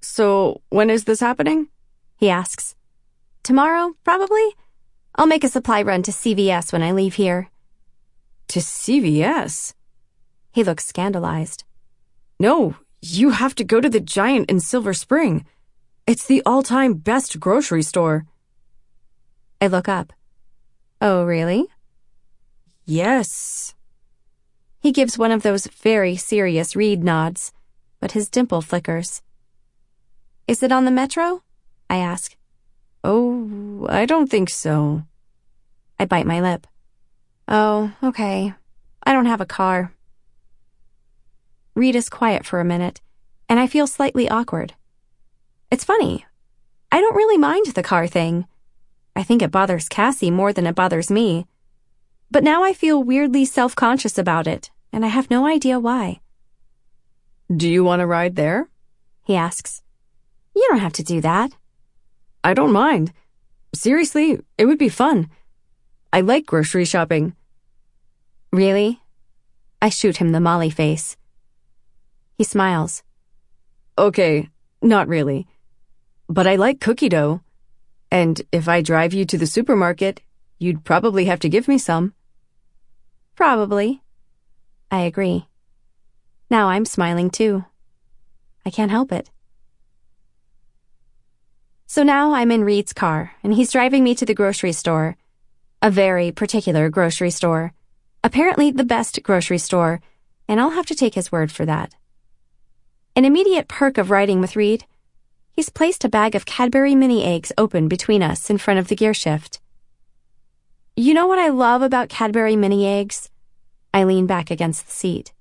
So, when is this happening? He asks. Tomorrow, probably? I'll make a supply run to CVS when I leave here. To CVS? He looks scandalized. No, you have to go to the Giant in Silver Spring. It's the all time best grocery store. I look up. Oh, really? Yes. He gives one of those very serious Reid nods, but his dimple flickers. Is it on the metro? I ask. Oh, I don't think so. I bite my lip. Oh, okay. I don't have a car. Reid is quiet for a minute, and I feel slightly awkward. It's funny. I don't really mind the car thing. I think it bothers Cassie more than it bothers me. But now I feel weirdly self conscious about it, and I have no idea why. Do you want to ride there? He asks. You don't have to do that. I don't mind. Seriously, it would be fun. I like grocery shopping. Really? I shoot him the Molly face. He smiles. Okay, not really. But I like cookie dough. And if I drive you to the supermarket, you'd probably have to give me some. Probably. I agree. Now I'm smiling too. I can't help it. So now I'm in Reid's car, and he's driving me to the grocery store. A very particular grocery store. Apparently the best grocery store, and I'll have to take his word for that. An immediate perk of riding with Reid, he's placed a bag of Cadbury mini eggs open between us in front of the gear shift. You know what I love about Cadbury mini eggs? I lean back against the seat.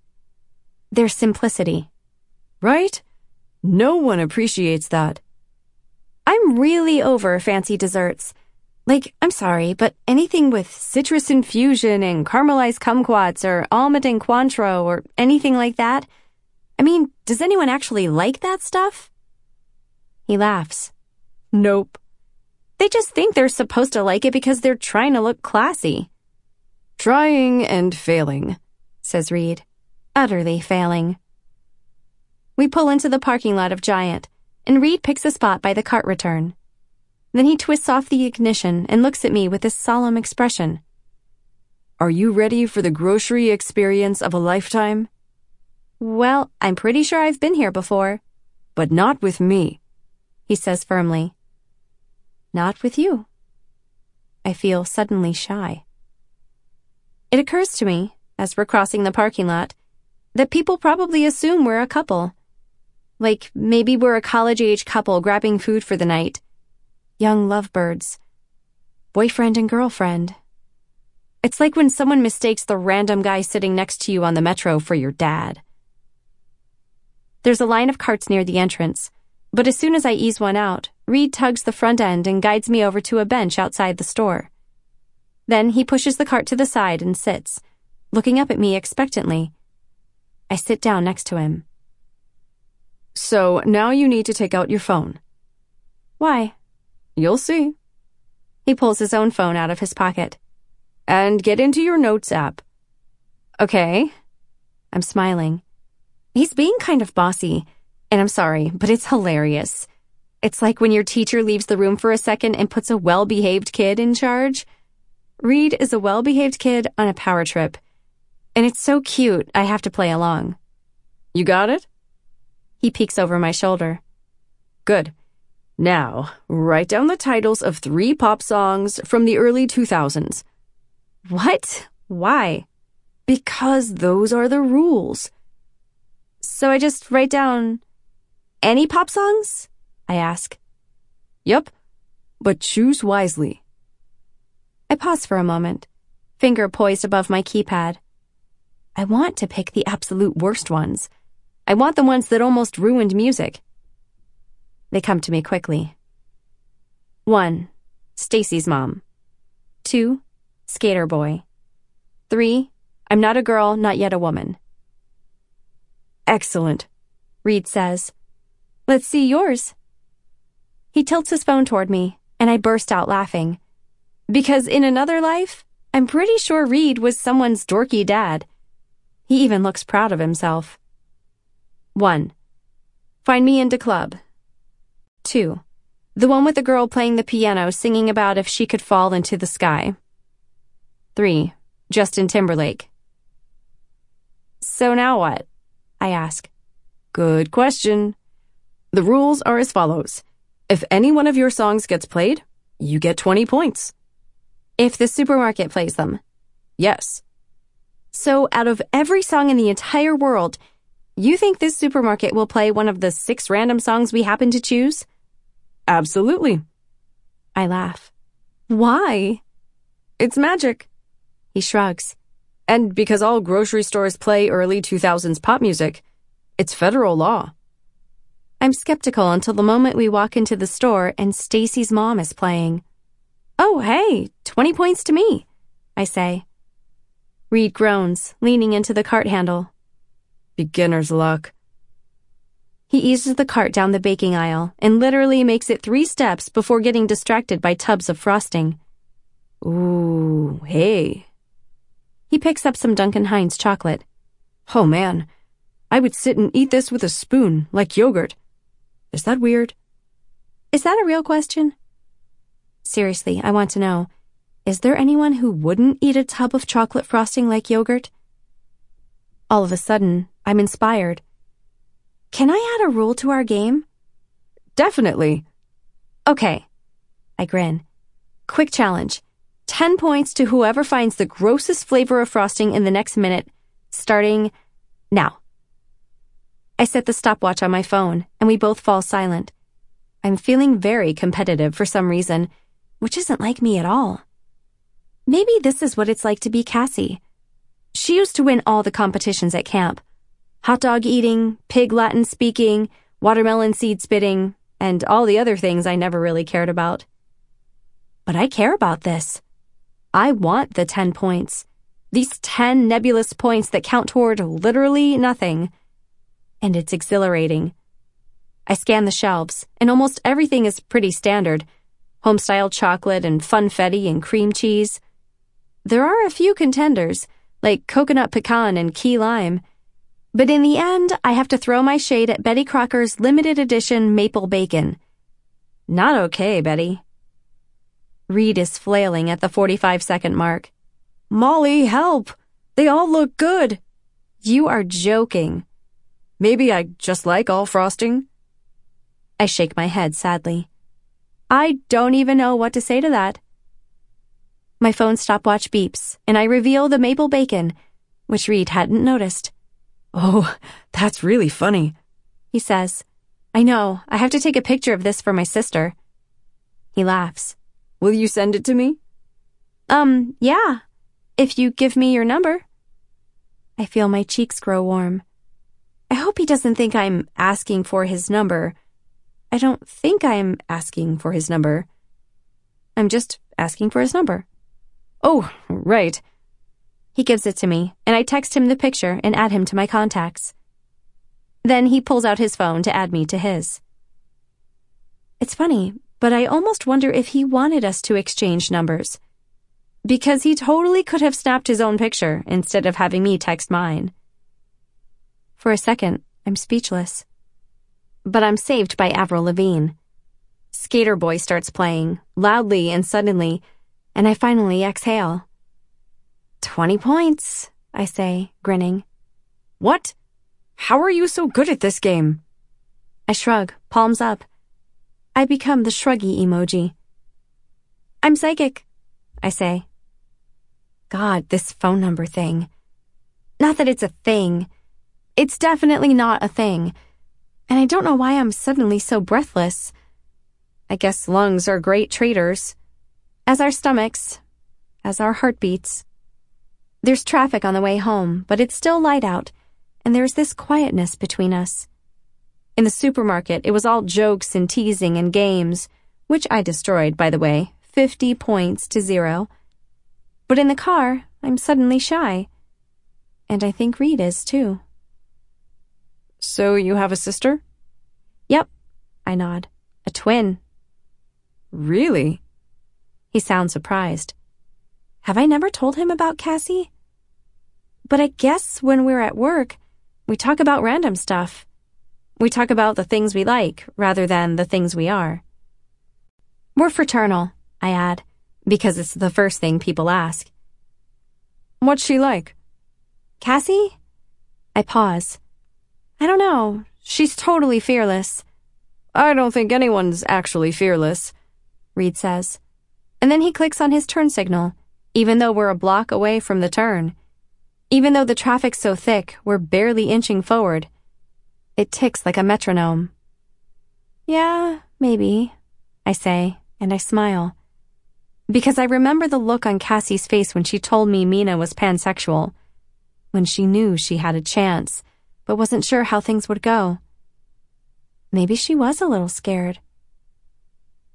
Their simplicity. Right? No one appreciates that. I'm really over fancy desserts. Like, I'm sorry, but anything with citrus infusion and caramelized kumquats or almond and Cointreau or anything like that. I mean, does anyone actually like that stuff? He laughs. Nope. They just think they're supposed to like it because they're trying to look classy. Trying and failing, says Reid. Utterly failing. We pull into the parking lot of Giant, and Reid picks a spot by the cart return. Then he twists off the ignition and looks at me with this solemn expression. Are you ready for the grocery experience of a lifetime? Well, I'm pretty sure I've been here before. But not with me, he says firmly. Not with you. I feel suddenly shy. It occurs to me, as we're crossing the parking lot, that people probably assume we're a couple. Like maybe we're a college age couple grabbing food for the night. Young lovebirds. Boyfriend and girlfriend. It's like when someone mistakes the random guy sitting next to you on the metro for your dad. There's a line of carts near the entrance, but as soon as I ease one out, Reid tugs the front end and guides me over to a bench outside the store. Then he pushes the cart to the side and sits, looking up at me expectantly. I sit down next to him. So now you need to take out your phone. Why? You'll see. He pulls his own phone out of his pocket. And get into your notes app. Okay. I'm smiling. He's being kind of bossy, and I'm sorry, but it's hilarious. It's like when your teacher leaves the room for a second and puts a well behaved kid in charge. Reid is a well behaved kid on a power trip. And it's so cute, I have to play along. You got it? He peeks over my shoulder. Good. Now, write down the titles of three pop songs from the early 2000s. What? Why? Because those are the rules. So I just write down any pop songs? I ask. Yep, but choose wisely. I pause for a moment, finger poised above my keypad. I want to pick the absolute worst ones. I want the ones that almost ruined music. They come to me quickly. 1. Stacy's mom. 2. Skater boy. 3. I'm not a girl, not yet a woman. Excellent, Reid says. Let's see yours. He tilts his phone toward me, and I burst out laughing. Because in another life, I'm pretty sure Reid was someone's dorky dad. He even looks proud of himself. 1. Find me into club. two. The one with the girl playing the piano singing about if she could fall into the sky. 3. Justin Timberlake. So now what? I ask. Good question. The rules are as follows. If any one of your songs gets played, you get 20 points. If the supermarket plays them. Yes. So out of every song in the entire world, you think this supermarket will play one of the six random songs we happen to choose? Absolutely. I laugh. Why? It's magic. He shrugs. And because all grocery stores play early 2000s pop music, it's federal law. I'm skeptical until the moment we walk into the store and Stacy's mom is playing. Oh, hey, 20 points to me, I say. Reid groans, leaning into the cart handle. Beginner's luck. He eases the cart down the baking aisle and literally makes it three steps before getting distracted by tubs of frosting. Ooh, hey. He picks up some Duncan Hines chocolate. Oh man, I would sit and eat this with a spoon, like yogurt. Is that weird? Is that a real question? Seriously, I want to know. Is there anyone who wouldn't eat a tub of chocolate frosting like yogurt? All of a sudden, I'm inspired. Can I add a rule to our game? Definitely. Okay. I grin. Quick challenge. 10 points to whoever finds the grossest flavor of frosting in the next minute, starting now. I set the stopwatch on my phone, and we both fall silent. I'm feeling very competitive for some reason, which isn't like me at all. Maybe this is what it's like to be Cassie. She used to win all the competitions at camp hot dog eating, pig Latin speaking, watermelon seed spitting, and all the other things I never really cared about. But I care about this. I want the 10 points. These 10 nebulous points that count toward literally nothing. And it's exhilarating. I scan the shelves, and almost everything is pretty standard homestyle chocolate and funfetti and cream cheese. There are a few contenders, like coconut pecan and key lime but in the end, I have to throw my shade at Betty Crocker's limited edition maple bacon. Not okay, Betty. Reid is flailing at the 45 second mark. Molly, help! They all look good. You are joking. Maybe I just like all frosting. I shake my head sadly. I don't even know what to say to that. My phone stopwatch beeps, and I reveal the maple bacon, which Reid hadn't noticed. Oh, that's really funny. He says, I know, I have to take a picture of this for my sister. He laughs. Will you send it to me? Um, yeah, if you give me your number. I feel my cheeks grow warm. I hope he doesn't think I'm asking for his number. I don't think I'm asking for his number. I'm just asking for his number. Oh, right. He gives it to me, and I text him the picture and add him to my contacts. Then he pulls out his phone to add me to his. It's funny, but I almost wonder if he wanted us to exchange numbers. Because he totally could have snapped his own picture instead of having me text mine. For a second, I'm speechless. But I'm saved by Avril Lavigne. Skater Boy starts playing, loudly and suddenly, and I finally exhale. Twenty points, I say, grinning. What? How are you so good at this game? I shrug, palms up. I become the shruggy emoji. I'm psychic, I say. God, this phone number thing. Not that it's a thing. It's definitely not a thing. And I don't know why I'm suddenly so breathless. I guess lungs are great traitors. As our stomachs. As our heartbeats. There's traffic on the way home, but it's still light out, and there's this quietness between us. In the supermarket, it was all jokes and teasing and games, which I destroyed, by the way, 50 points to zero. But in the car, I'm suddenly shy. And I think Reid is, too. So you have a sister? Yep, I nod. A twin. Really? He sounds surprised. Have I never told him about Cassie? But I guess when we're at work, we talk about random stuff. We talk about the things we like rather than the things we are. We're fraternal, I add, because it's the first thing people ask. What's she like? Cassie? I pause. I don't know. She's totally fearless. I don't think anyone's actually fearless, Reid says. And then he clicks on his turn signal, even though we're a block away from the turn. Even though the traffic's so thick, we're barely inching forward. It ticks like a metronome. Yeah, maybe, I say, and I smile. Because I remember the look on Cassie's face when she told me Mina was pansexual. When she knew she had a chance, but wasn't sure how things would go. Maybe she was a little scared.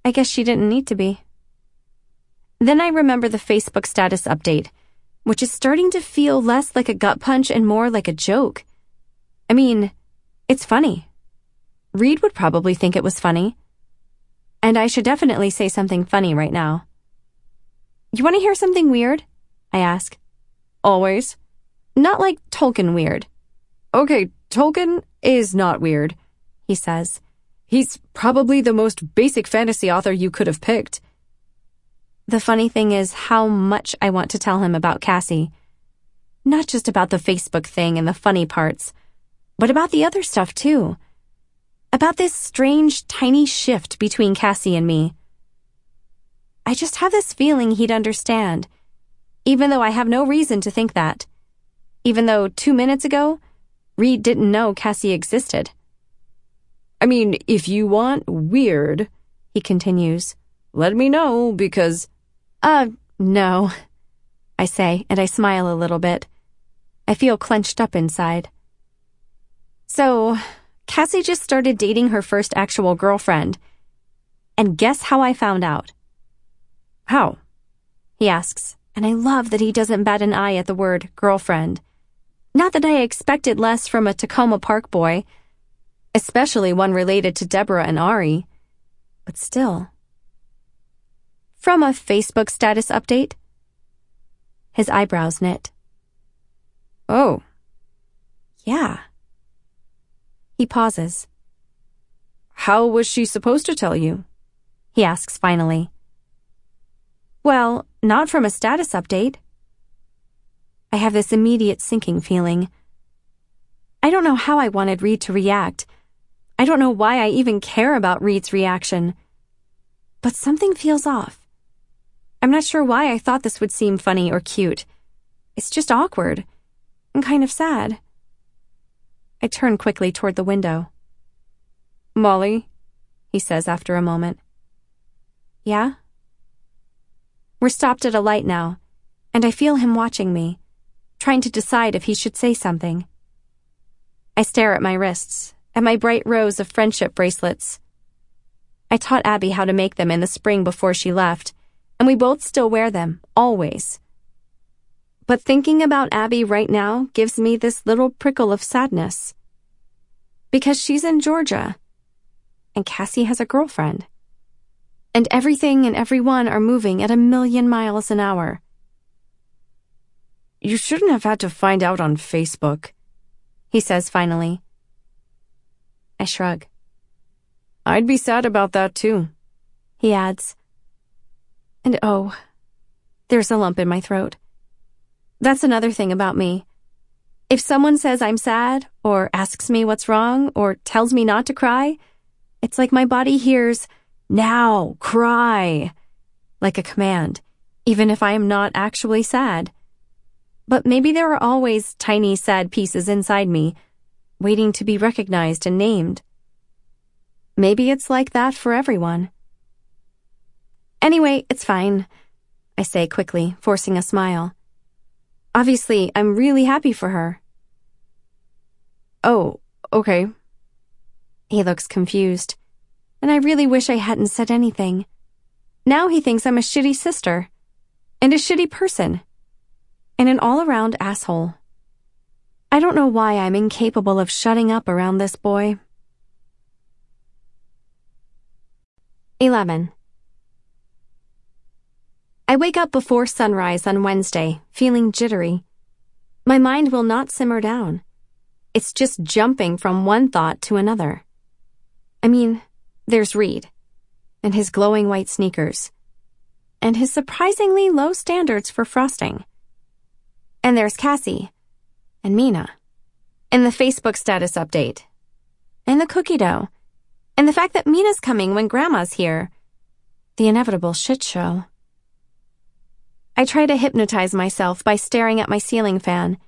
I guess she didn't need to be. Then I remember the Facebook status update which is starting to feel less like a gut punch and more like a joke. I mean, it's funny. Reid would probably think it was funny. And I should definitely say something funny right now. You want to hear something weird? I ask. Always. Not like Tolkien weird. Okay, Tolkien is not weird, he says. He's probably the most basic fantasy author you could have picked. The funny thing is how much I want to tell him about Cassie. Not just about the Facebook thing and the funny parts, but about the other stuff too. About this strange, tiny shift between Cassie and me. I just have this feeling he'd understand, even though I have no reason to think that. Even though two minutes ago, Reid didn't know Cassie existed. I mean, if you want weird, he continues, let me know because uh, no, I say, and I smile a little bit. I feel clenched up inside. So, Cassie just started dating her first actual girlfriend. And guess how I found out? How? He asks, and I love that he doesn't bat an eye at the word girlfriend. Not that I expected less from a Takoma Park boy, especially one related to Deborah and Ari. But still. From a Facebook status update? His eyebrows knit. Oh. Yeah. He pauses. How was she supposed to tell you? He asks finally. Well, not from a status update. I have this immediate sinking feeling. I don't know how I wanted Reid to react. I don't know why I even care about Reid's reaction. But something feels off. I'm not sure why I thought this would seem funny or cute. It's just awkward and kind of sad. I turn quickly toward the window. Molly, he says after a moment. Yeah? We're stopped at a light now, and I feel him watching me, trying to decide if he should say something. I stare at my wrists, at my bright rows of friendship bracelets. I taught Abby how to make them in the spring before she left and we both still wear them, always. But thinking about Abby right now gives me this little prickle of sadness. Because she's in Georgia, and Cassie has a girlfriend. And everything and everyone are moving at a million miles an hour. You shouldn't have had to find out on Facebook, he says finally. I shrug. I'd be sad about that too, he adds and oh, there's a lump in my throat. That's another thing about me. If someone says I'm sad, or asks me what's wrong, or tells me not to cry, it's like my body hears, now, cry, like a command, even if I am not actually sad. But maybe there are always tiny sad pieces inside me, waiting to be recognized and named. Maybe it's like that for everyone. Anyway, it's fine, I say quickly, forcing a smile. Obviously, I'm really happy for her. Oh, okay. He looks confused, and I really wish I hadn't said anything. Now he thinks I'm a shitty sister, and a shitty person, and an all around asshole. I don't know why I'm incapable of shutting up around this boy. 11. I wake up before sunrise on Wednesday, feeling jittery. My mind will not simmer down. It's just jumping from one thought to another. I mean, there's Reid, and his glowing white sneakers, and his surprisingly low standards for frosting. And there's Cassie, and Mina, and the Facebook status update, and the cookie dough, and the fact that Mina's coming when Grandma's here. The inevitable shit show. I try to hypnotize myself by staring at my ceiling fan,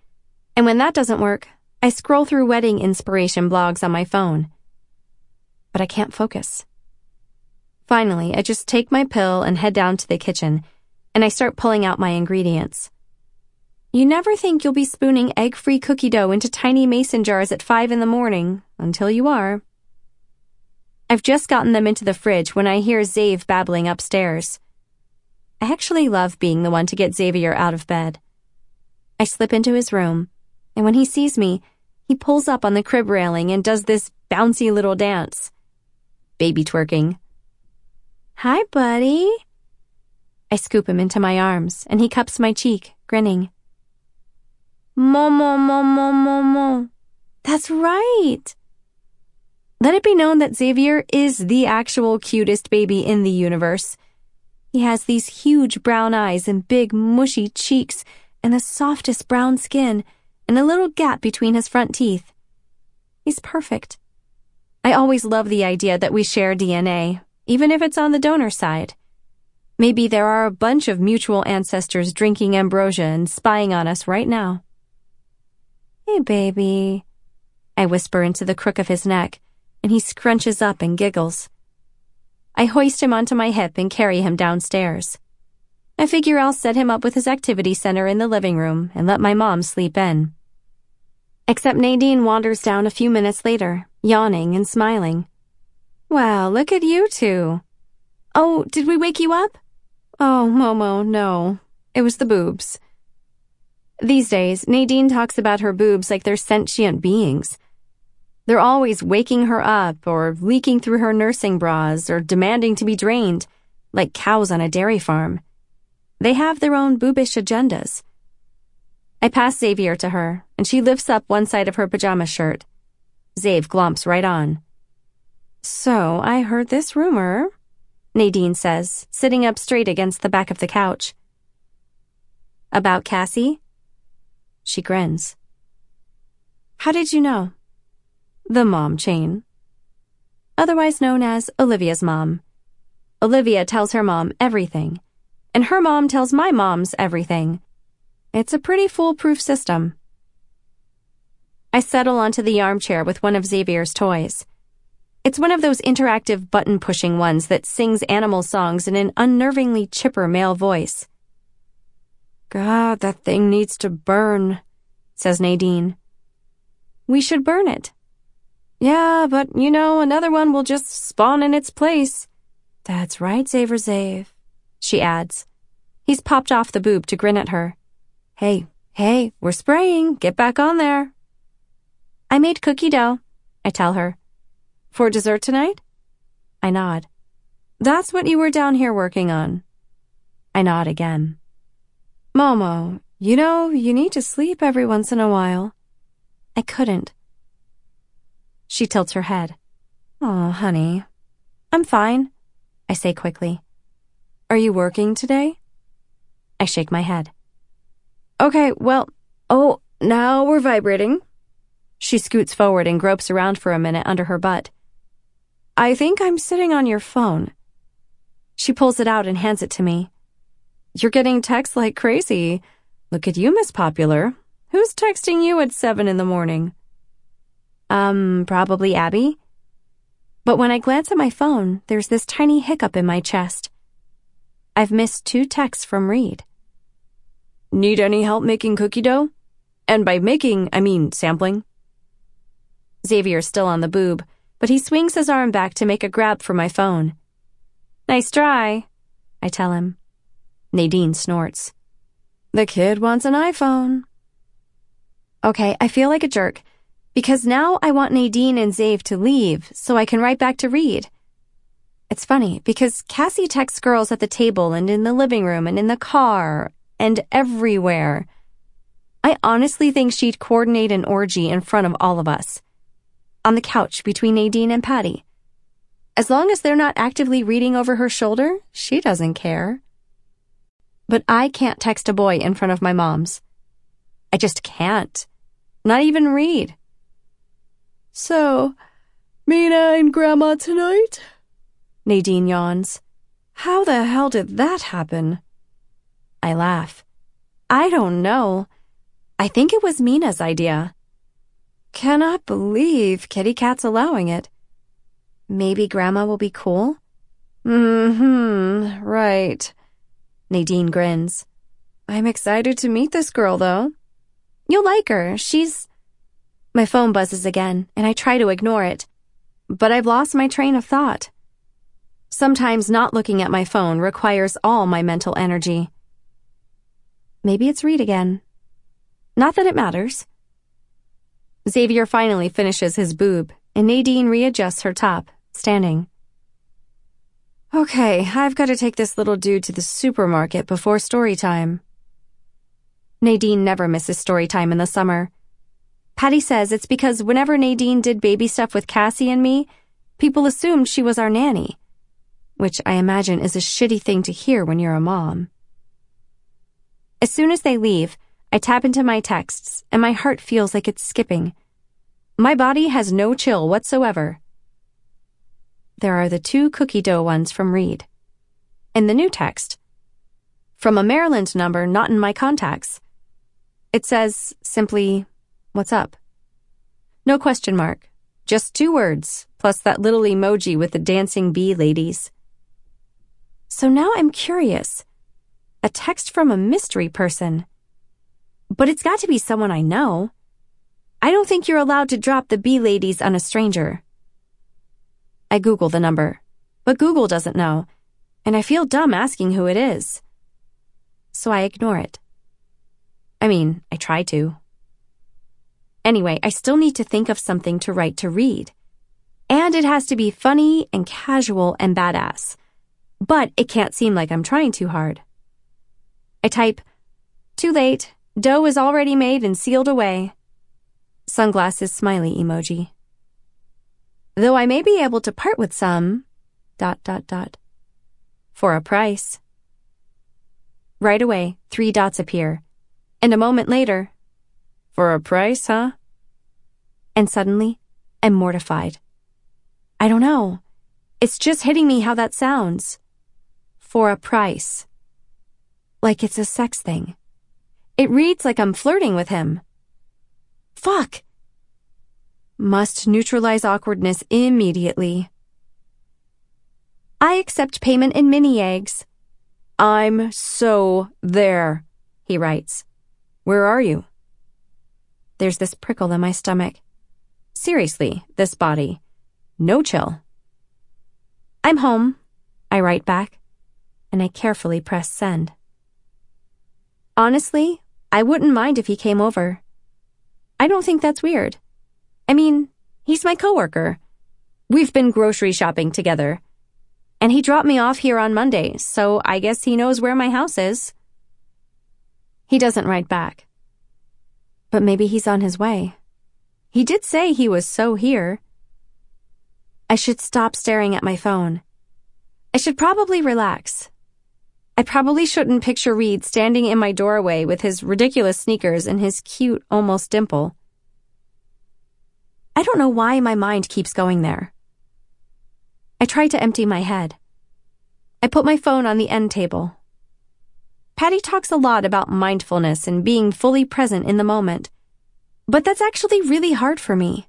and when that doesn't work, I scroll through wedding inspiration blogs on my phone. But I can't focus. Finally, I just take my pill and head down to the kitchen, and I start pulling out my ingredients. You never think you'll be spooning egg-free cookie dough into tiny mason jars at five in the morning, until you are. I've just gotten them into the fridge when I hear Zave babbling upstairs. I actually love being the one to get Xavier out of bed. I slip into his room, and when he sees me, he pulls up on the crib railing and does this bouncy little dance. Baby twerking. Hi, buddy. I scoop him into my arms, and he cups my cheek, grinning. Momo, momo, momo. That's right. Let it be known that Xavier is the actual cutest baby in the universe. He has these huge brown eyes and big, mushy cheeks and the softest brown skin and a little gap between his front teeth. He's perfect. I always love the idea that we share DNA, even if it's on the donor side. Maybe there are a bunch of mutual ancestors drinking ambrosia and spying on us right now. Hey, baby. I whisper into the crook of his neck, and he scrunches up and giggles. I hoist him onto my hip and carry him downstairs. I figure I'll set him up with his activity center in the living room and let my mom sleep in. Except Nadine wanders down a few minutes later, yawning and smiling. Wow, look at you two. Oh, did we wake you up? Oh, Momo, no. It was the boobs. These days, Nadine talks about her boobs like they're sentient beings. They're always waking her up or leaking through her nursing bras or demanding to be drained, like cows on a dairy farm. They have their own boobish agendas. I pass Xavier to her, and she lifts up one side of her pajama shirt. Zave glomps right on. So, I heard this rumor, Nadine says, sitting up straight against the back of the couch. About Cassie? She grins. How did you know? The mom chain. Otherwise known as Olivia's mom. Olivia tells her mom everything, and her mom tells my mom's everything. It's a pretty foolproof system. I settle onto the armchair with one of Xavier's toys. It's one of those interactive button pushing ones that sings animal songs in an unnervingly chipper male voice. God, that thing needs to burn, says Nadine. We should burn it. Yeah, but you know, another one will just spawn in its place. That's right, Xaver Zave, she adds. He's popped off the boob to grin at her. Hey, hey, we're spraying. Get back on there. I made cookie dough, I tell her. For dessert tonight? I nod. That's what you were down here working on. I nod again. Momo, you know, you need to sleep every once in a while. I couldn't. She tilts her head. Oh, honey. I'm fine, I say quickly. Are you working today? I shake my head. Okay, well, oh, now we're vibrating. She scoots forward and gropes around for a minute under her butt. I think I'm sitting on your phone. She pulls it out and hands it to me. You're getting texts like crazy. Look at you, Miss Popular. Who's texting you at seven in the morning? Um, probably Abby. But when I glance at my phone, there's this tiny hiccup in my chest. I've missed two texts from Reid. Need any help making cookie dough? And by making, I mean sampling. Xavier's still on the boob, but he swings his arm back to make a grab for my phone. Nice try, I tell him. Nadine snorts. The kid wants an iPhone. Okay, I feel like a jerk because now I want Nadine and Zave to leave so I can write back to Reid. It's funny because Cassie texts girls at the table and in the living room and in the car and everywhere. I honestly think she'd coordinate an orgy in front of all of us. On the couch between Nadine and Patty. As long as they're not actively reading over her shoulder, she doesn't care. But I can't text a boy in front of my mom's. I just can't. Not even Reid. So, Mina and Grandma tonight? Nadine yawns. How the hell did that happen? I laugh. I don't know. I think it was Mina's idea. Cannot believe Kitty Cat's allowing it. Maybe Grandma will be cool? Mm-hmm, right. Nadine grins. I'm excited to meet this girl, though. You'll like her. She's... My phone buzzes again, and I try to ignore it. But I've lost my train of thought. Sometimes not looking at my phone requires all my mental energy. Maybe it's Reid again. Not that it matters. Xavier finally finishes his boob, and Nadine readjusts her top standing. Okay, I've got to take this little dude to the supermarket before story time. Nadine never misses story time in the summer. Patty says it's because whenever Nadine did baby stuff with Cassie and me, people assumed she was our nanny, which I imagine is a shitty thing to hear when you're a mom. As soon as they leave, I tap into my texts and my heart feels like it's skipping. My body has no chill whatsoever. There are the two cookie dough ones from Reid. In the new text, from a Maryland number not in my contacts. It says simply, What's up? No question mark. Just two words, plus that little emoji with the dancing bee ladies. So now I'm curious. A text from a mystery person. But it's got to be someone I know. I don't think you're allowed to drop the bee ladies on a stranger. I Google the number, but Google doesn't know, and I feel dumb asking who it is. So I ignore it. I mean, I try to. Anyway, I still need to think of something to write to Reid. And it has to be funny and casual and badass. But it can't seem like I'm trying too hard. I type, too late, dough is already made and sealed away. Sunglasses smiley emoji though I may be able to part with some, dot, dot, dot, for a price. Right away, three dots appear, and a moment later, for a price, huh? And suddenly, I'm mortified. I don't know. It's just hitting me how that sounds. For a price. Like it's a sex thing. It reads like I'm flirting with him. Fuck! Must neutralize awkwardness immediately. I accept payment in mini eggs. I'm so there, he writes. Where are you? There's this prickle in my stomach. Seriously, this body. No chill. I'm home, I write back, and I carefully press send. Honestly, I wouldn't mind if he came over. I don't think that's weird. I mean, he's my coworker. We've been grocery shopping together. And he dropped me off here on Monday, so I guess he knows where my house is. He doesn't write back. But maybe he's on his way. He did say he was so here. I should stop staring at my phone. I should probably relax. I probably shouldn't picture Reid standing in my doorway with his ridiculous sneakers and his cute, almost dimple. I don't know why my mind keeps going there. I try to empty my head. I put my phone on the end table. Patty talks a lot about mindfulness and being fully present in the moment, but that's actually really hard for me.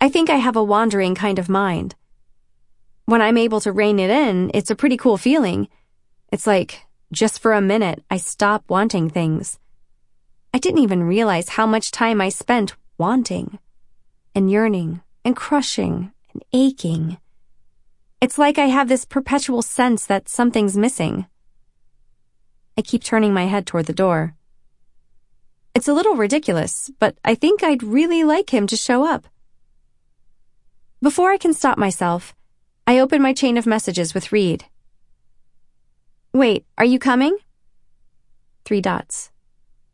I think I have a wandering kind of mind. When I'm able to rein it in, it's a pretty cool feeling. It's like, just for a minute, I stop wanting things. I didn't even realize how much time I spent wanting and yearning and crushing and aching. It's like I have this perpetual sense that something's missing. I keep turning my head toward the door. It's a little ridiculous, but I think I'd really like him to show up. Before I can stop myself, I open my chain of messages with Reid. Wait, are you coming? Three dots.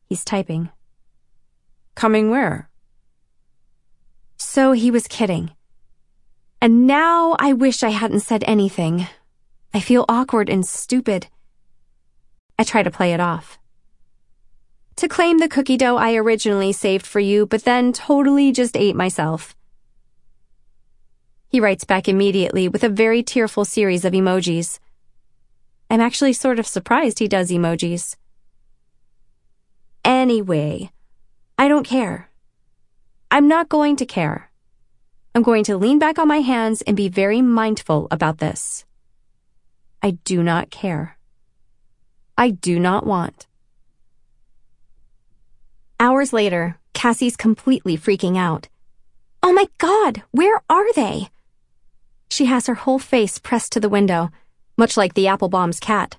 He's typing. Coming where? So he was kidding. And now I wish I hadn't said anything. I feel awkward and stupid. I try to play it off. To claim the cookie dough I originally saved for you, but then totally just ate myself. He writes back immediately with a very tearful series of emojis. I'm actually sort of surprised he does emojis. Anyway, I don't care. I'm not going to care. I'm going to lean back on my hands and be very mindful about this. I do not care. I do not want. Hours later, Cassie's completely freaking out. Oh my god, where are they? She has her whole face pressed to the window, much like the Applebaum's cat.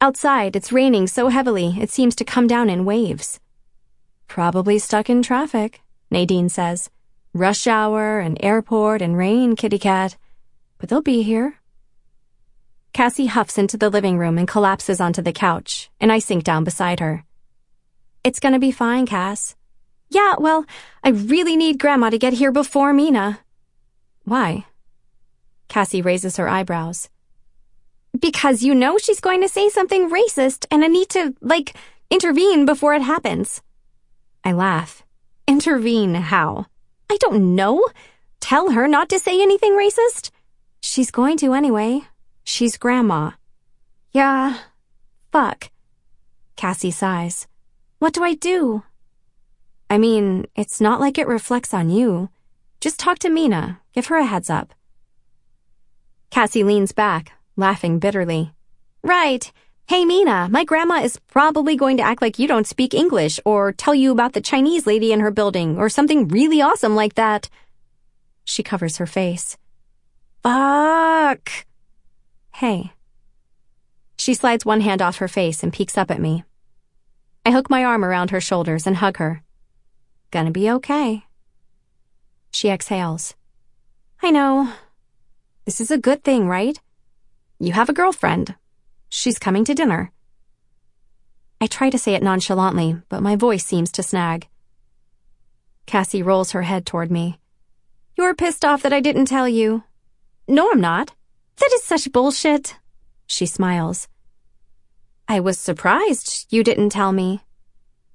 Outside, it's raining so heavily it seems to come down in waves. Probably stuck in traffic, Nadine says. Rush hour and airport and rain, kitty cat. But they'll be here. Cassie huffs into the living room and collapses onto the couch, and I sink down beside her. It's gonna be fine, Cass. Yeah, well, I really need Grandma to get here before Mina. Why? Cassie raises her eyebrows. Because you know she's going to say something racist, and I need to, like, intervene before it happens. I laugh. Intervene how? I don't know. Tell her not to say anything racist? She's going to anyway. She's Grandma. Yeah. Fuck. Cassie sighs. What do I do? I mean, it's not like it reflects on you. Just talk to Mina. Give her a heads up. Cassie leans back, laughing bitterly. Right. Hey, Mina, my grandma is probably going to act like you don't speak English or tell you about the Chinese lady in her building or something really awesome like that. She covers her face. Fuck. Hey. She slides one hand off her face and peeks up at me. I hook my arm around her shoulders and hug her. Gonna be okay. She exhales. I know. This is a good thing, right? You have a girlfriend. She's coming to dinner. I try to say it nonchalantly, but my voice seems to snag. Cassie rolls her head toward me. You're pissed off that I didn't tell you. No, I'm not. That is such bullshit. She smiles. I was surprised you didn't tell me.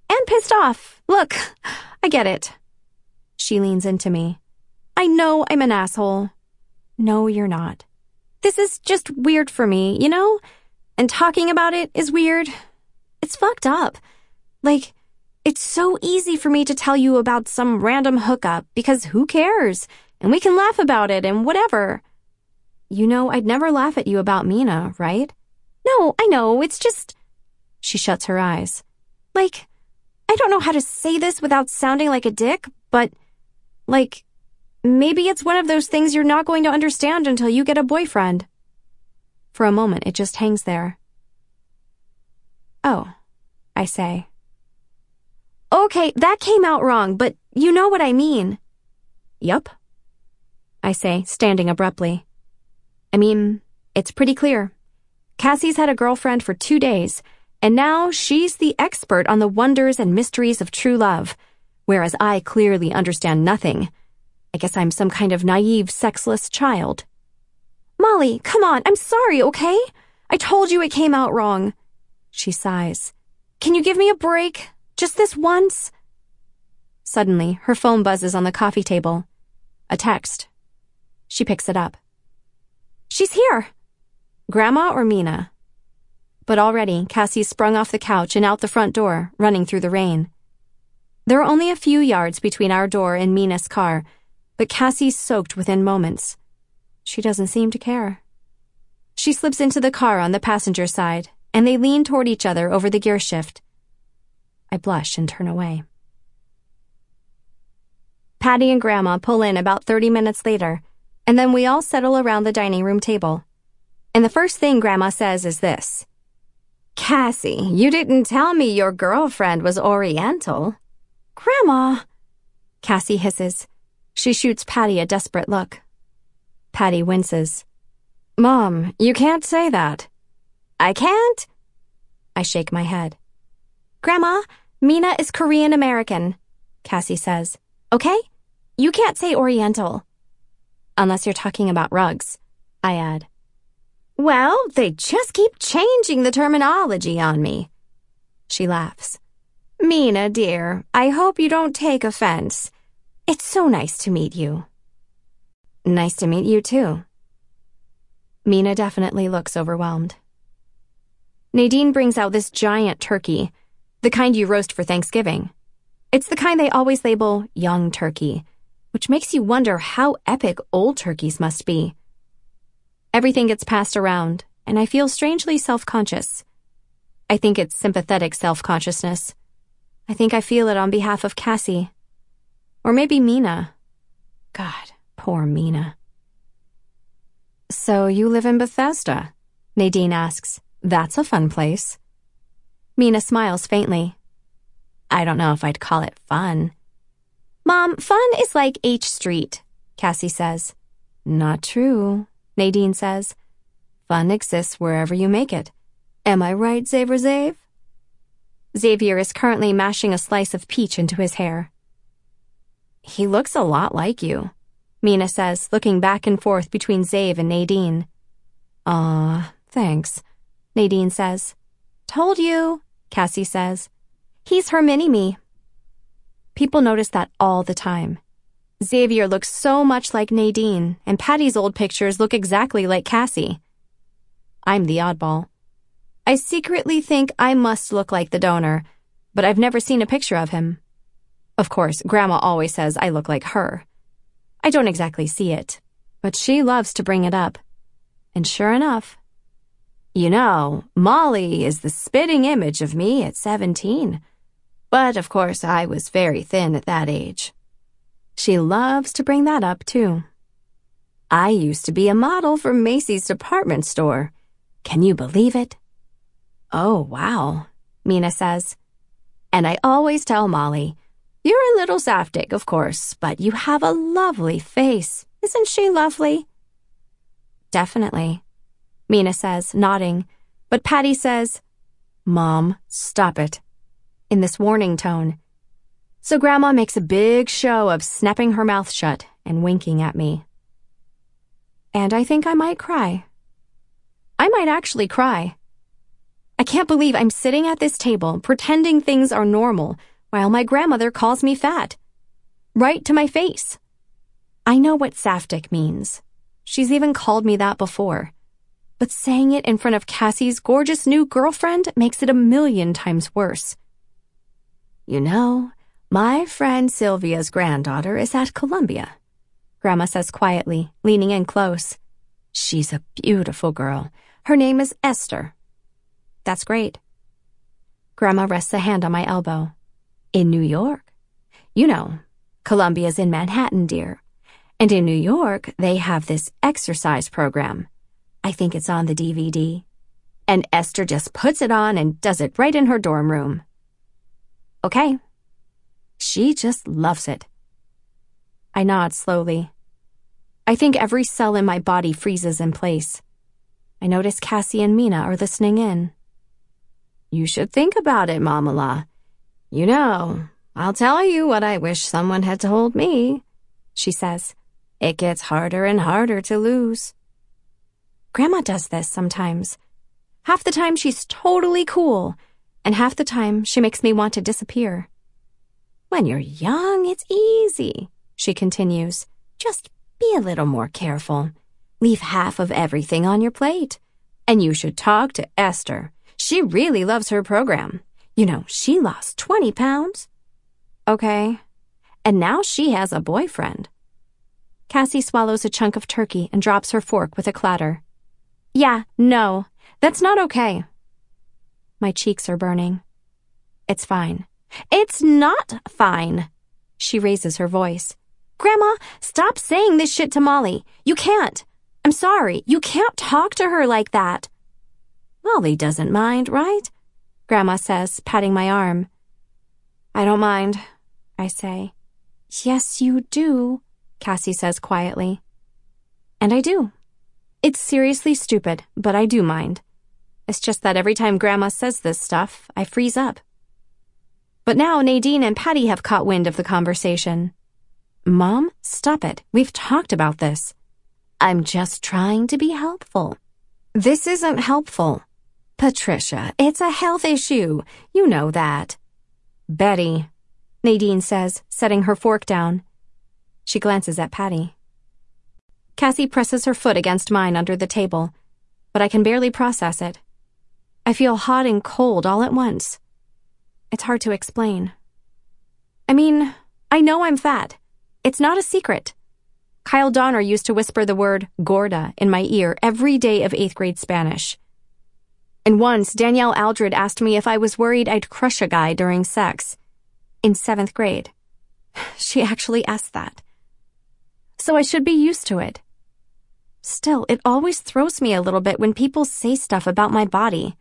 And pissed off. Look, I get it. She leans into me. I know I'm an asshole. No, you're not. This is just weird for me, you know? And talking about it is weird. It's fucked up. Like, it's so easy for me to tell you about some random hookup because who cares? And we can laugh about it and whatever. You know, I'd never laugh at you about Mina, right? No, I know, it's just. She shuts her eyes. Like, I don't know how to say this without sounding like a dick, but, like, maybe it's one of those things you're not going to understand until you get a boyfriend. For a moment, it just hangs there. Oh, I say. Okay, that came out wrong, but you know what I mean. Yup, I say, standing abruptly. I mean, it's pretty clear. Cassie's had a girlfriend for two days, and now she's the expert on the wonders and mysteries of true love, whereas I clearly understand nothing. I guess I'm some kind of naive, sexless child. Molly, come on, I'm sorry, okay? I told you it came out wrong. She sighs. Can you give me a break? Just this once? Suddenly, her phone buzzes on the coffee table. A text. She picks it up. She's here. Grandma or Mina? But already, Cassie's sprung off the couch and out the front door, running through the rain. There are only a few yards between our door and Mina's car, but Cassie's soaked within moments. She doesn't seem to care. She slips into the car on the passenger side, and they lean toward each other over the gear shift. I blush and turn away. Patty and Grandma pull in about 30 minutes later and then we all settle around the dining room table. And the first thing Grandma says is this Cassie, you didn't tell me your girlfriend was Oriental. Grandma! Cassie hisses. She shoots Patty a desperate look. Patty winces. Mom, you can't say that. I can't? I shake my head. Grandma, Mina is Korean American. Cassie says. Okay? You can't say Oriental. Unless you're talking about rugs, I add. Well, they just keep changing the terminology on me. She laughs. Mina, dear, I hope you don't take offense. It's so nice to meet you. Nice to meet you, too. Mina definitely looks overwhelmed. Nadine brings out this giant turkey, the kind you roast for Thanksgiving. It's the kind they always label young turkey, which makes you wonder how epic old turkeys must be. Everything gets passed around, and I feel strangely self conscious. I think it's sympathetic self consciousness. I think I feel it on behalf of Cassie. Or maybe Mina. God, poor Mina. So you live in Bethesda? Nadine asks. That's a fun place. Mina smiles faintly. I don't know if I'd call it fun. Mom, fun is like H Street, Cassie says. Not true, Nadine says. Fun exists wherever you make it. Am I right, Xavier Xav? Xavier is currently mashing a slice of peach into his hair. He looks a lot like you, Mina says, looking back and forth between Xav and Nadine. Ah, thanks, Nadine says. Told you, Cassie says. He's her mini-me. People notice that all the time. Xavier looks so much like Nadine, and Patty's old pictures look exactly like Cassie. I'm the oddball. I secretly think I must look like the donor, but I've never seen a picture of him. Of course, Grandma always says I look like her. I don't exactly see it, but she loves to bring it up. And sure enough, you know, Molly is the spitting image of me at 17. But of course, I was very thin at that age. She loves to bring that up, too. I used to be a model for Macy's department store. Can you believe it? Oh, wow, Mina says. And I always tell Molly, you're a little Zaftig, of course, but you have a lovely face. Isn't she lovely? Definitely, Mina says, nodding, but Patty says, Mom, stop it, in this warning tone. So Grandma makes a big show of snapping her mouth shut and winking at me. And I think I might cry. I might actually cry. I can't believe I'm sitting at this table pretending things are normal while my grandmother calls me fat. Right to my face. I know what Zaftig means. She's even called me that before. But saying it in front of Cassie's gorgeous new girlfriend makes it a million times worse. You know, my friend Sylvia's granddaughter is at Columbia, Grandma says quietly, leaning in close. She's a beautiful girl. Her name is Esther. That's great. Grandma rests a hand on my elbow. In New York. You know, Columbia's in Manhattan, dear. And in New York, they have this exercise program. I think it's on the DVD. And Esther just puts it on and does it right in her dorm room. Okay. She just loves it. I nod slowly. I think every cell in my body freezes in place. I notice Cassie and Mina are listening in. You should think about it, Mamala. You know, I'll tell you what I wish someone had told me, she says. It gets harder and harder to lose. Grandma does this sometimes. Half the time she's totally cool, and half the time she makes me want to disappear. When you're young, it's easy, she continues. Just be a little more careful. Leave half of everything on your plate. And you should talk to Esther. She really loves her program. You know, she lost 20 pounds. Okay. And now she has a boyfriend. Cassie swallows a chunk of turkey and drops her fork with a clatter. Yeah, no, that's not okay. My cheeks are burning. It's fine. It's not fine. She raises her voice. Grandma, stop saying this shit to Molly. You can't. I'm sorry. You can't talk to her like that. Molly doesn't mind, right? Grandma says, patting my arm. I don't mind, I say. Yes, you do, Cassie says quietly. And I do. It's seriously stupid, but I do mind. It's just that every time Grandma says this stuff, I freeze up. But now Nadine and Patty have caught wind of the conversation. Mom, stop it. We've talked about this. I'm just trying to be helpful. This isn't helpful. Patricia, it's a health issue. You know that. Betty, Nadine says, setting her fork down. She glances at Patty. Cassie presses her foot against mine under the table, but I can barely process it. I feel hot and cold all at once. It's hard to explain. I mean, I know I'm fat. It's not a secret. Kyle Donner used to whisper the word gorda in my ear every day of eighth grade Spanish. And once, Danielle Aldred asked me if I was worried I'd crush a guy during sex. In seventh grade. She actually asked that. So I should be used to it. Still, it always throws me a little bit when people say stuff about my body.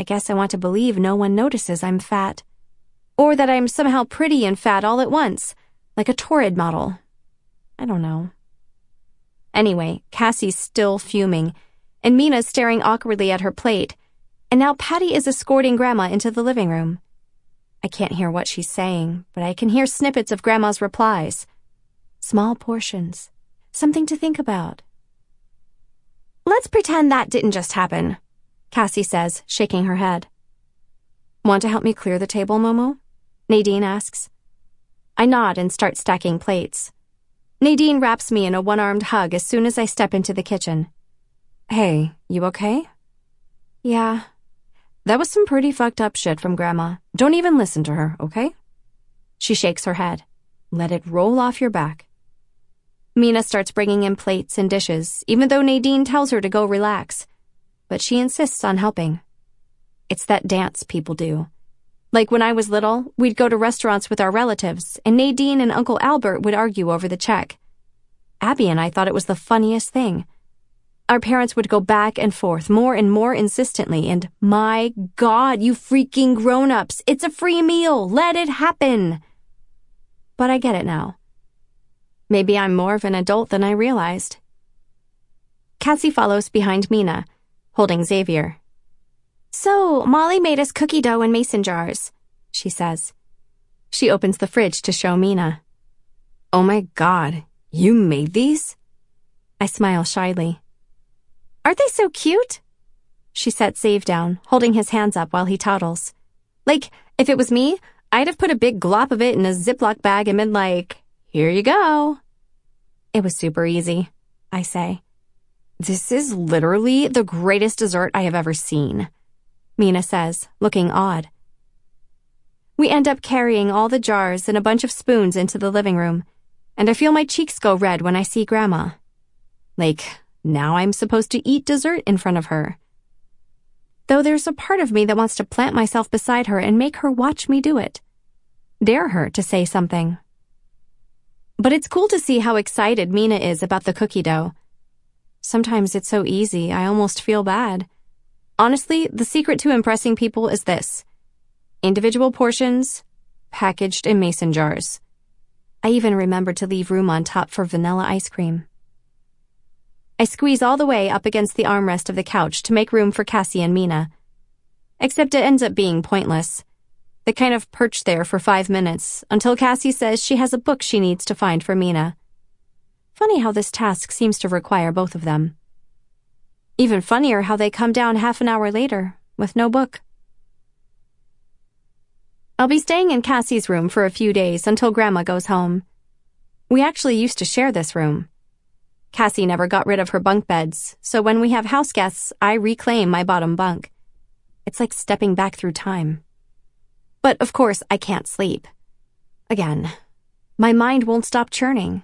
I guess I want to believe no one notices I'm fat. Or that I'm somehow pretty and fat all at once, like a Torrid model. I don't know. Anyway, Cassie's still fuming, and Mina's staring awkwardly at her plate, and now Patty is escorting Grandma into the living room. I can't hear what she's saying, but I can hear snippets of Grandma's replies. Small portions. Something to think about. Let's pretend that didn't just happen, Cassie says, shaking her head. Want to help me clear the table, Momo? Nadine asks. I nod and start stacking plates. Nadine wraps me in a one armed hug as soon as I step into the kitchen. Hey, you okay? Yeah. That was some pretty fucked up shit from Grandma. Don't even listen to her, okay? She shakes her head. Let it roll off your back. Mina starts bringing in plates and dishes, even though Nadine tells her to go relax but she insists on helping. It's that dance people do. Like when I was little, we'd go to restaurants with our relatives, and Nadine and Uncle Albert would argue over the check. Abby and I thought it was the funniest thing. Our parents would go back and forth more and more insistently, and my God, you freaking grown ups, it's a free meal, let it happen. But I get it now. Maybe I'm more of an adult than I realized. Cassie follows behind Mina holding Xavier. So, Molly made us cookie dough in mason jars, she says. She opens the fridge to show Mina. Oh my god, you made these? I smile shyly. Aren't they so cute? She sets Xav down, holding his hands up while he toddles. Like, if it was me, I'd have put a big glop of it in a Ziploc bag and been like, here you go. It was super easy, I say. This is literally the greatest dessert I have ever seen, Mina says, looking odd. We end up carrying all the jars and a bunch of spoons into the living room, and I feel my cheeks go red when I see Grandma. Like, now I'm supposed to eat dessert in front of her. Though there's a part of me that wants to plant myself beside her and make her watch me do it. Dare her to say something. But it's cool to see how excited Mina is about the cookie dough Sometimes it's so easy, I almost feel bad. Honestly, the secret to impressing people is this individual portions, packaged in mason jars. I even remember to leave room on top for vanilla ice cream. I squeeze all the way up against the armrest of the couch to make room for Cassie and Mina. Except it ends up being pointless. They kind of perch there for five minutes until Cassie says she has a book she needs to find for Mina. Funny how this task seems to require both of them. Even funnier how they come down half an hour later with no book. I'll be staying in Cassie's room for a few days until Grandma goes home. We actually used to share this room. Cassie never got rid of her bunk beds, so when we have house guests, I reclaim my bottom bunk. It's like stepping back through time. But of course, I can't sleep. Again, my mind won't stop churning.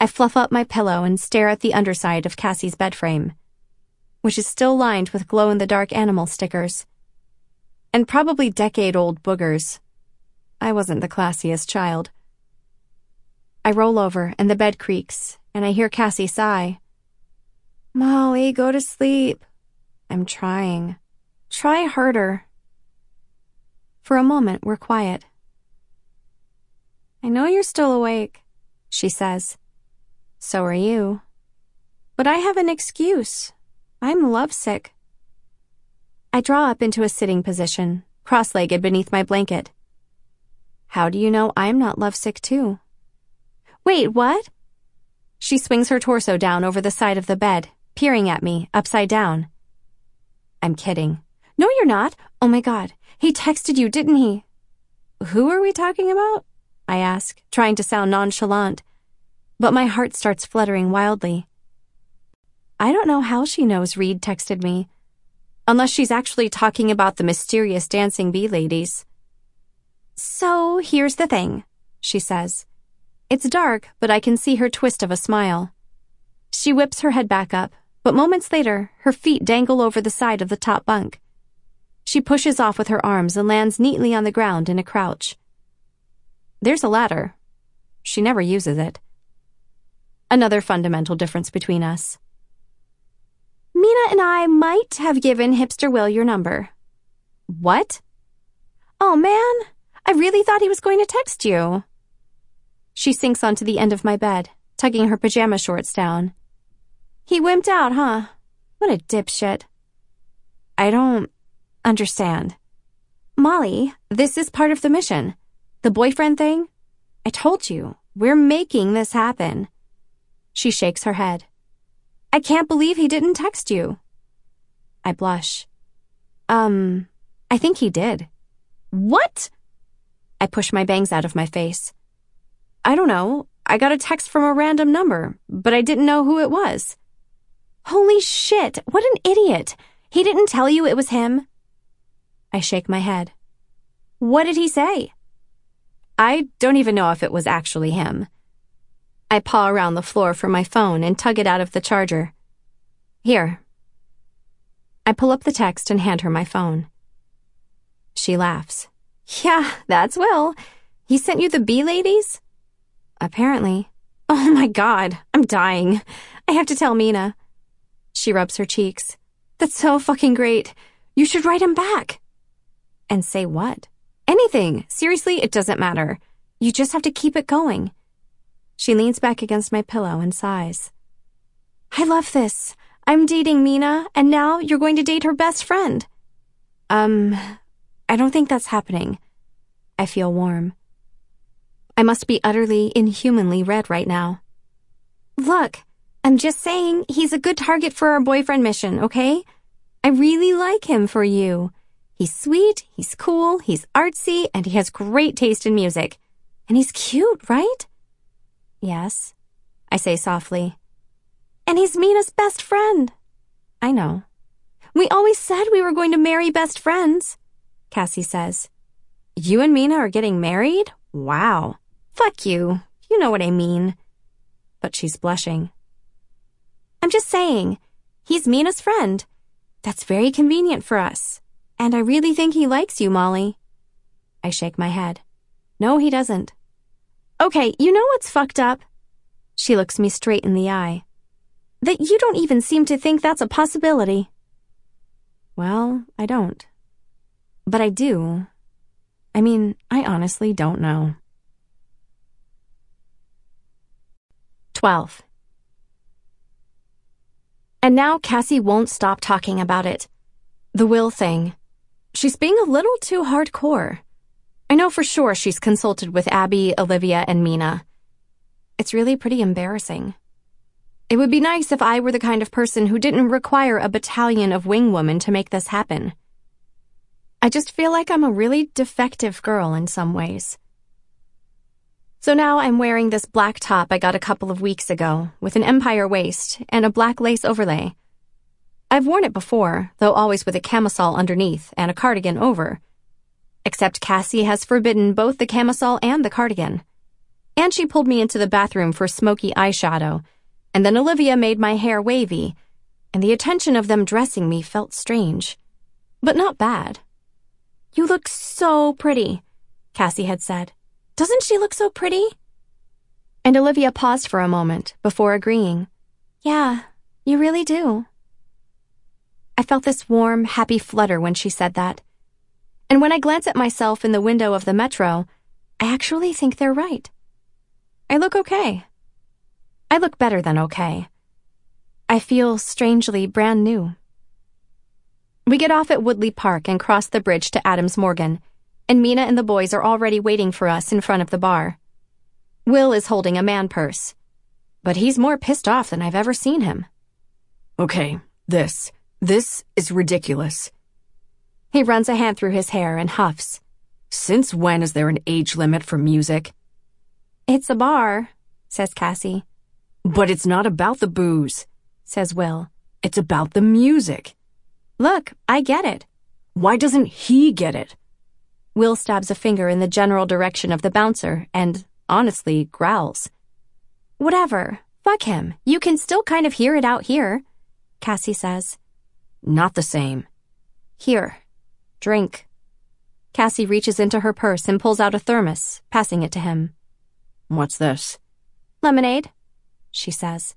I fluff up my pillow and stare at the underside of Cassie's bed frame, which is still lined with glow in the dark animal stickers. And probably decade old boogers. I wasn't the classiest child. I roll over and the bed creaks, and I hear Cassie sigh. Molly, go to sleep. I'm trying. Try harder. For a moment, we're quiet. I know you're still awake, she says. So are you. But I have an excuse. I'm lovesick. I draw up into a sitting position, cross legged beneath my blanket, How do you know I'm not lovesick too? Wait, what? She swings her torso down over the side of the bed, peering at me, upside down. I'm kidding. No, you're not. Oh my god. He texted you, didn't he? Who are we talking about? I ask, trying to sound nonchalant. But my heart starts fluttering wildly. I don't know how she knows Reid texted me. Unless she's actually talking about the mysterious dancing bee ladies. So here's the thing, she says. It's dark, but I can see her twist of a smile. She whips her head back up, but moments later, her feet dangle over the side of the top bunk. She pushes off with her arms and lands neatly on the ground in a crouch. There's a ladder. She never uses it. Another fundamental difference between us. Mina and I might have given Hipster Will your number. What? Oh man, I really thought he was going to text you. She sinks onto the end of my bed, tugging her pajama shorts down. He wimped out, huh? What a dipshit. I don't understand. Molly, this is part of the mission. The boyfriend thing? I told you, we're making this happen. She shakes her head. I can't believe he didn't text you. I blush. Um, I think he did. What? I push my bangs out of my face. I don't know. I got a text from a random number, but I didn't know who it was. Holy shit, what an idiot! He didn't tell you it was him? I shake my head. What did he say? I don't even know if it was actually him. I paw around the floor for my phone and tug it out of the charger. Here. I pull up the text and hand her my phone. She laughs. Yeah, that's Will. He sent you the bee ladies? Apparently. Oh my god, I'm dying. I have to tell Mina. She rubs her cheeks. That's so fucking great. You should write him back. And say what? Anything. Seriously, it doesn't matter. You just have to keep it going. She leans back against my pillow and sighs. I love this. I'm dating Mina, and now you're going to date her best friend. Um, I don't think that's happening. I feel warm. I must be utterly, inhumanly red right now. Look, I'm just saying he's a good target for our boyfriend mission, okay? I really like him for you. He's sweet, he's cool, he's artsy, and he has great taste in music. And he's cute, right? Yes, I say softly. And he's Mina's best friend. I know. We always said we were going to marry best friends, Cassie says. You and Mina are getting married? Wow. Fuck you. You know what I mean. But she's blushing. I'm just saying, he's Mina's friend. That's very convenient for us. And I really think he likes you, Molly. I shake my head. No, he doesn't. Okay, you know what's fucked up? She looks me straight in the eye. That you don't even seem to think that's a possibility. Well, I don't. But I do. I mean, I honestly don't know. 12. And now Cassie won't stop talking about it. The will thing. She's being a little too hardcore. I know for sure she's consulted with Abby, Olivia, and Mina. It's really pretty embarrassing. It would be nice if I were the kind of person who didn't require a battalion of wing women to make this happen. I just feel like I'm a really defective girl in some ways. So now I'm wearing this black top I got a couple of weeks ago with an empire waist and a black lace overlay. I've worn it before, though always with a camisole underneath and a cardigan over. Except Cassie has forbidden both the camisole and the cardigan. And she pulled me into the bathroom for smoky eyeshadow, and then Olivia made my hair wavy, and the attention of them dressing me felt strange. But not bad. You look so pretty, Cassie had said. Doesn't she look so pretty? And Olivia paused for a moment before agreeing. Yeah, you really do. I felt this warm, happy flutter when she said that. And when I glance at myself in the window of the metro, I actually think they're right. I look okay. I look better than okay. I feel strangely brand new. We get off at Woodley Park and cross the bridge to Adams Morgan, and Mina and the boys are already waiting for us in front of the bar. Will is holding a man purse, but he's more pissed off than I've ever seen him. Okay, this. This is ridiculous. He runs a hand through his hair and huffs. Since when is there an age limit for music? It's a bar, says Cassie. But it's not about the booze, says Will. It's about the music. Look, I get it. Why doesn't he get it? Will stabs a finger in the general direction of the bouncer and, honestly, growls. Whatever. Fuck him. You can still kind of hear it out here, Cassie says. Not the same. Here. Drink. Cassie reaches into her purse and pulls out a thermos, passing it to him. What's this? Lemonade, she says.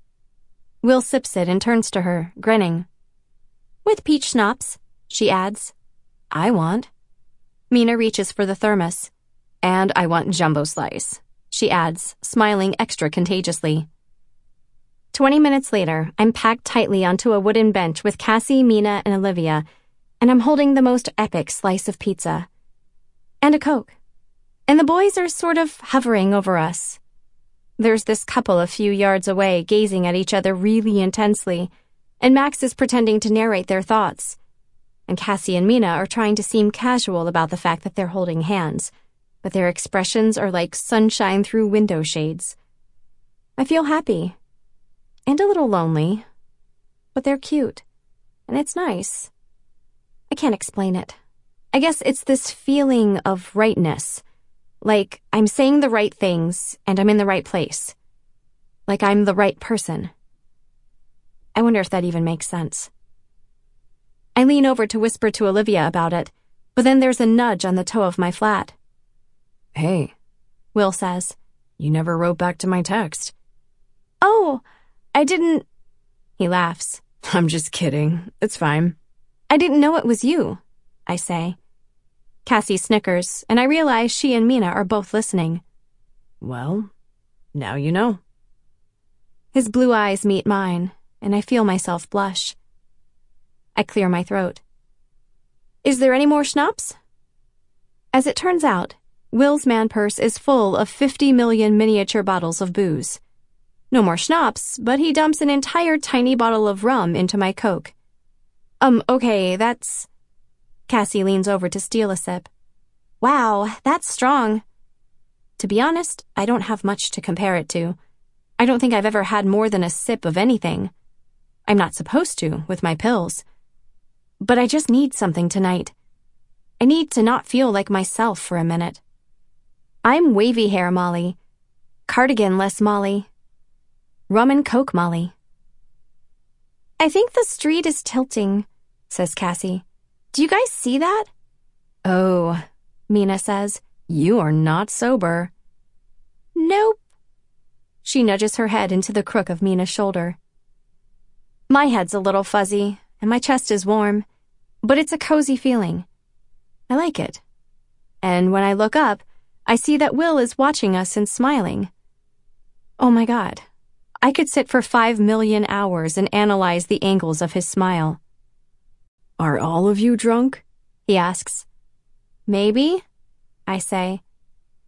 Will sips it and turns to her, grinning. With peach schnapps, she adds. I want. Mina reaches for the thermos. And I want jumbo slice, she adds, smiling extra contagiously. Twenty minutes later, I'm packed tightly onto a wooden bench with Cassie, Mina, and Olivia, and I'm holding the most epic slice of pizza. And a Coke. And the boys are sort of hovering over us. There's this couple a few yards away gazing at each other really intensely, and Max is pretending to narrate their thoughts. And Cassie and Mina are trying to seem casual about the fact that they're holding hands, but their expressions are like sunshine through window shades. I feel happy. And a little lonely. But they're cute. And it's nice. I can't explain it. I guess it's this feeling of rightness. Like I'm saying the right things and I'm in the right place. Like I'm the right person. I wonder if that even makes sense. I lean over to whisper to Olivia about it, but then there's a nudge on the toe of my flat. Hey, Will says. You never wrote back to my text. Oh, I didn't. He laughs. I'm just kidding. It's fine. I didn't know it was you, I say. Cassie snickers, and I realize she and Mina are both listening. Well, now you know. His blue eyes meet mine, and I feel myself blush. I clear my throat. Is there any more schnapps? As it turns out, Will's man purse is full of 50 million miniature bottles of booze. No more schnapps, but he dumps an entire tiny bottle of rum into my Coke. Um, okay, that's. Cassie leans over to steal a sip. Wow, that's strong. To be honest, I don't have much to compare it to. I don't think I've ever had more than a sip of anything. I'm not supposed to, with my pills. But I just need something tonight. I need to not feel like myself for a minute. I'm wavy hair Molly. Cardigan less Molly. Rum and Coke Molly. I think the street is tilting, says Cassie. Do you guys see that? Oh, Mina says. You are not sober. Nope. She nudges her head into the crook of Mina's shoulder. My head's a little fuzzy, and my chest is warm, but it's a cozy feeling. I like it. And when I look up, I see that Will is watching us and smiling. Oh my god. I could sit for five million hours and analyze the angles of his smile. Are all of you drunk? He asks. Maybe, I say.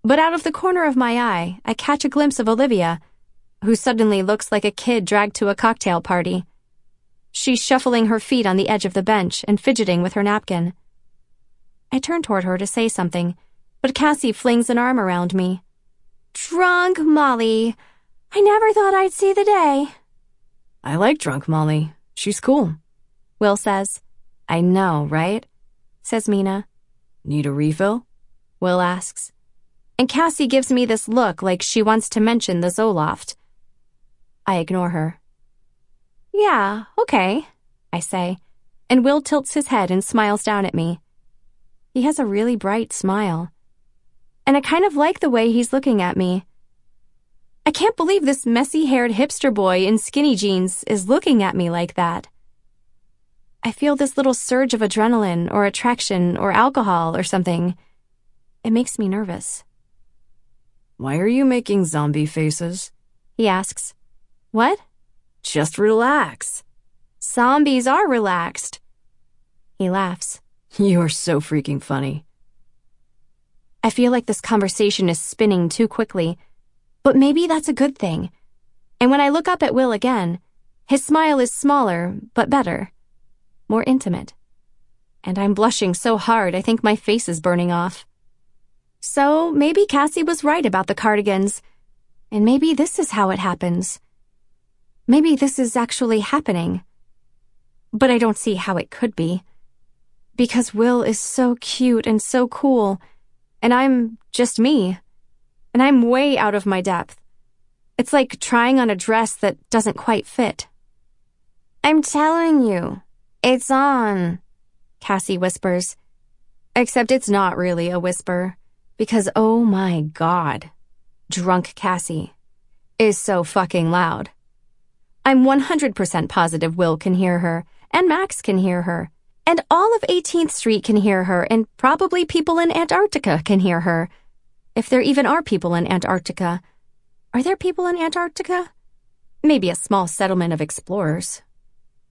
But out of the corner of my eye, I catch a glimpse of Olivia, who suddenly looks like a kid dragged to a cocktail party. She's shuffling her feet on the edge of the bench and fidgeting with her napkin. I turn toward her to say something, but Cassie flings an arm around me. Drunk Molly. I never thought I'd see the day. I like drunk Molly. She's cool. Will says. I know, right? says Mina. Need a refill? Will asks. And Cassie gives me this look like she wants to mention the Zoloft. I ignore her. Yeah, okay, I say, and Will tilts his head and smiles down at me. He has a really bright smile. And I kind of like the way he's looking at me. I can't believe this messy haired hipster boy in skinny jeans is looking at me like that. I feel this little surge of adrenaline or attraction or alcohol or something. It makes me nervous. Why are you making zombie faces? He asks. What? Just relax. Zombies are relaxed. He laughs. You are so freaking funny. I feel like this conversation is spinning too quickly, but maybe that's a good thing. And when I look up at Will again, his smile is smaller, but better. More intimate. And I'm blushing so hard I think my face is burning off. So maybe Cassie was right about the cardigans. And maybe this is how it happens. Maybe this is actually happening. But I don't see how it could be. Because Will is so cute and so cool, and I'm just me. And I'm way out of my depth. It's like trying on a dress that doesn't quite fit. I'm telling you, it's on, Cassie whispers. Except it's not really a whisper, because oh my god, drunk Cassie is so fucking loud. I'm 100% positive Will can hear her, and Max can hear her, and all of 18th Street can hear her, and probably people in Antarctica can hear her. If there even are people in Antarctica. Are there people in Antarctica? Maybe a small settlement of explorers.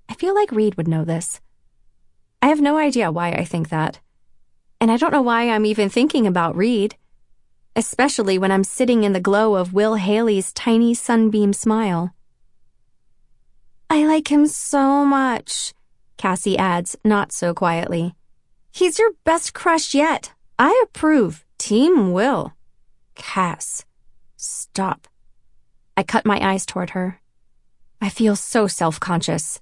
I feel like Reid would know this. I have no idea why I think that. And I don't know why I'm even thinking about Reid. Especially when I'm sitting in the glow of Will Haley's tiny sunbeam smile. I like him so much, Cassie adds, not so quietly. He's your best crush yet. I approve. Team Will. Cass, stop. I cut my eyes toward her. I feel so self conscious.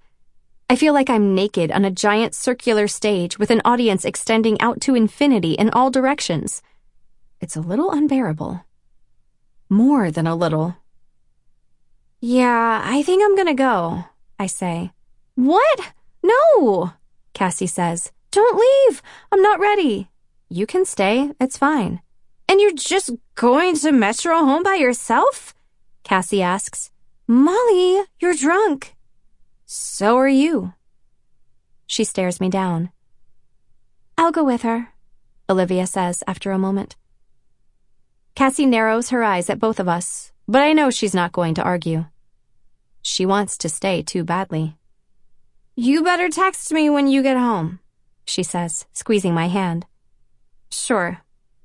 I feel like I'm naked on a giant circular stage with an audience extending out to infinity in all directions. It's a little unbearable. More than a little. Yeah, I think I'm gonna go. I say. What? No, Cassie says. Don't leave. I'm not ready. You can stay. It's fine. And you're just going to Metro home by yourself? Cassie asks. Molly, you're drunk. So are you. She stares me down. I'll go with her, Olivia says after a moment. Cassie narrows her eyes at both of us, but I know she's not going to argue. She wants to stay too badly. You better text me when you get home, she says, squeezing my hand. Sure,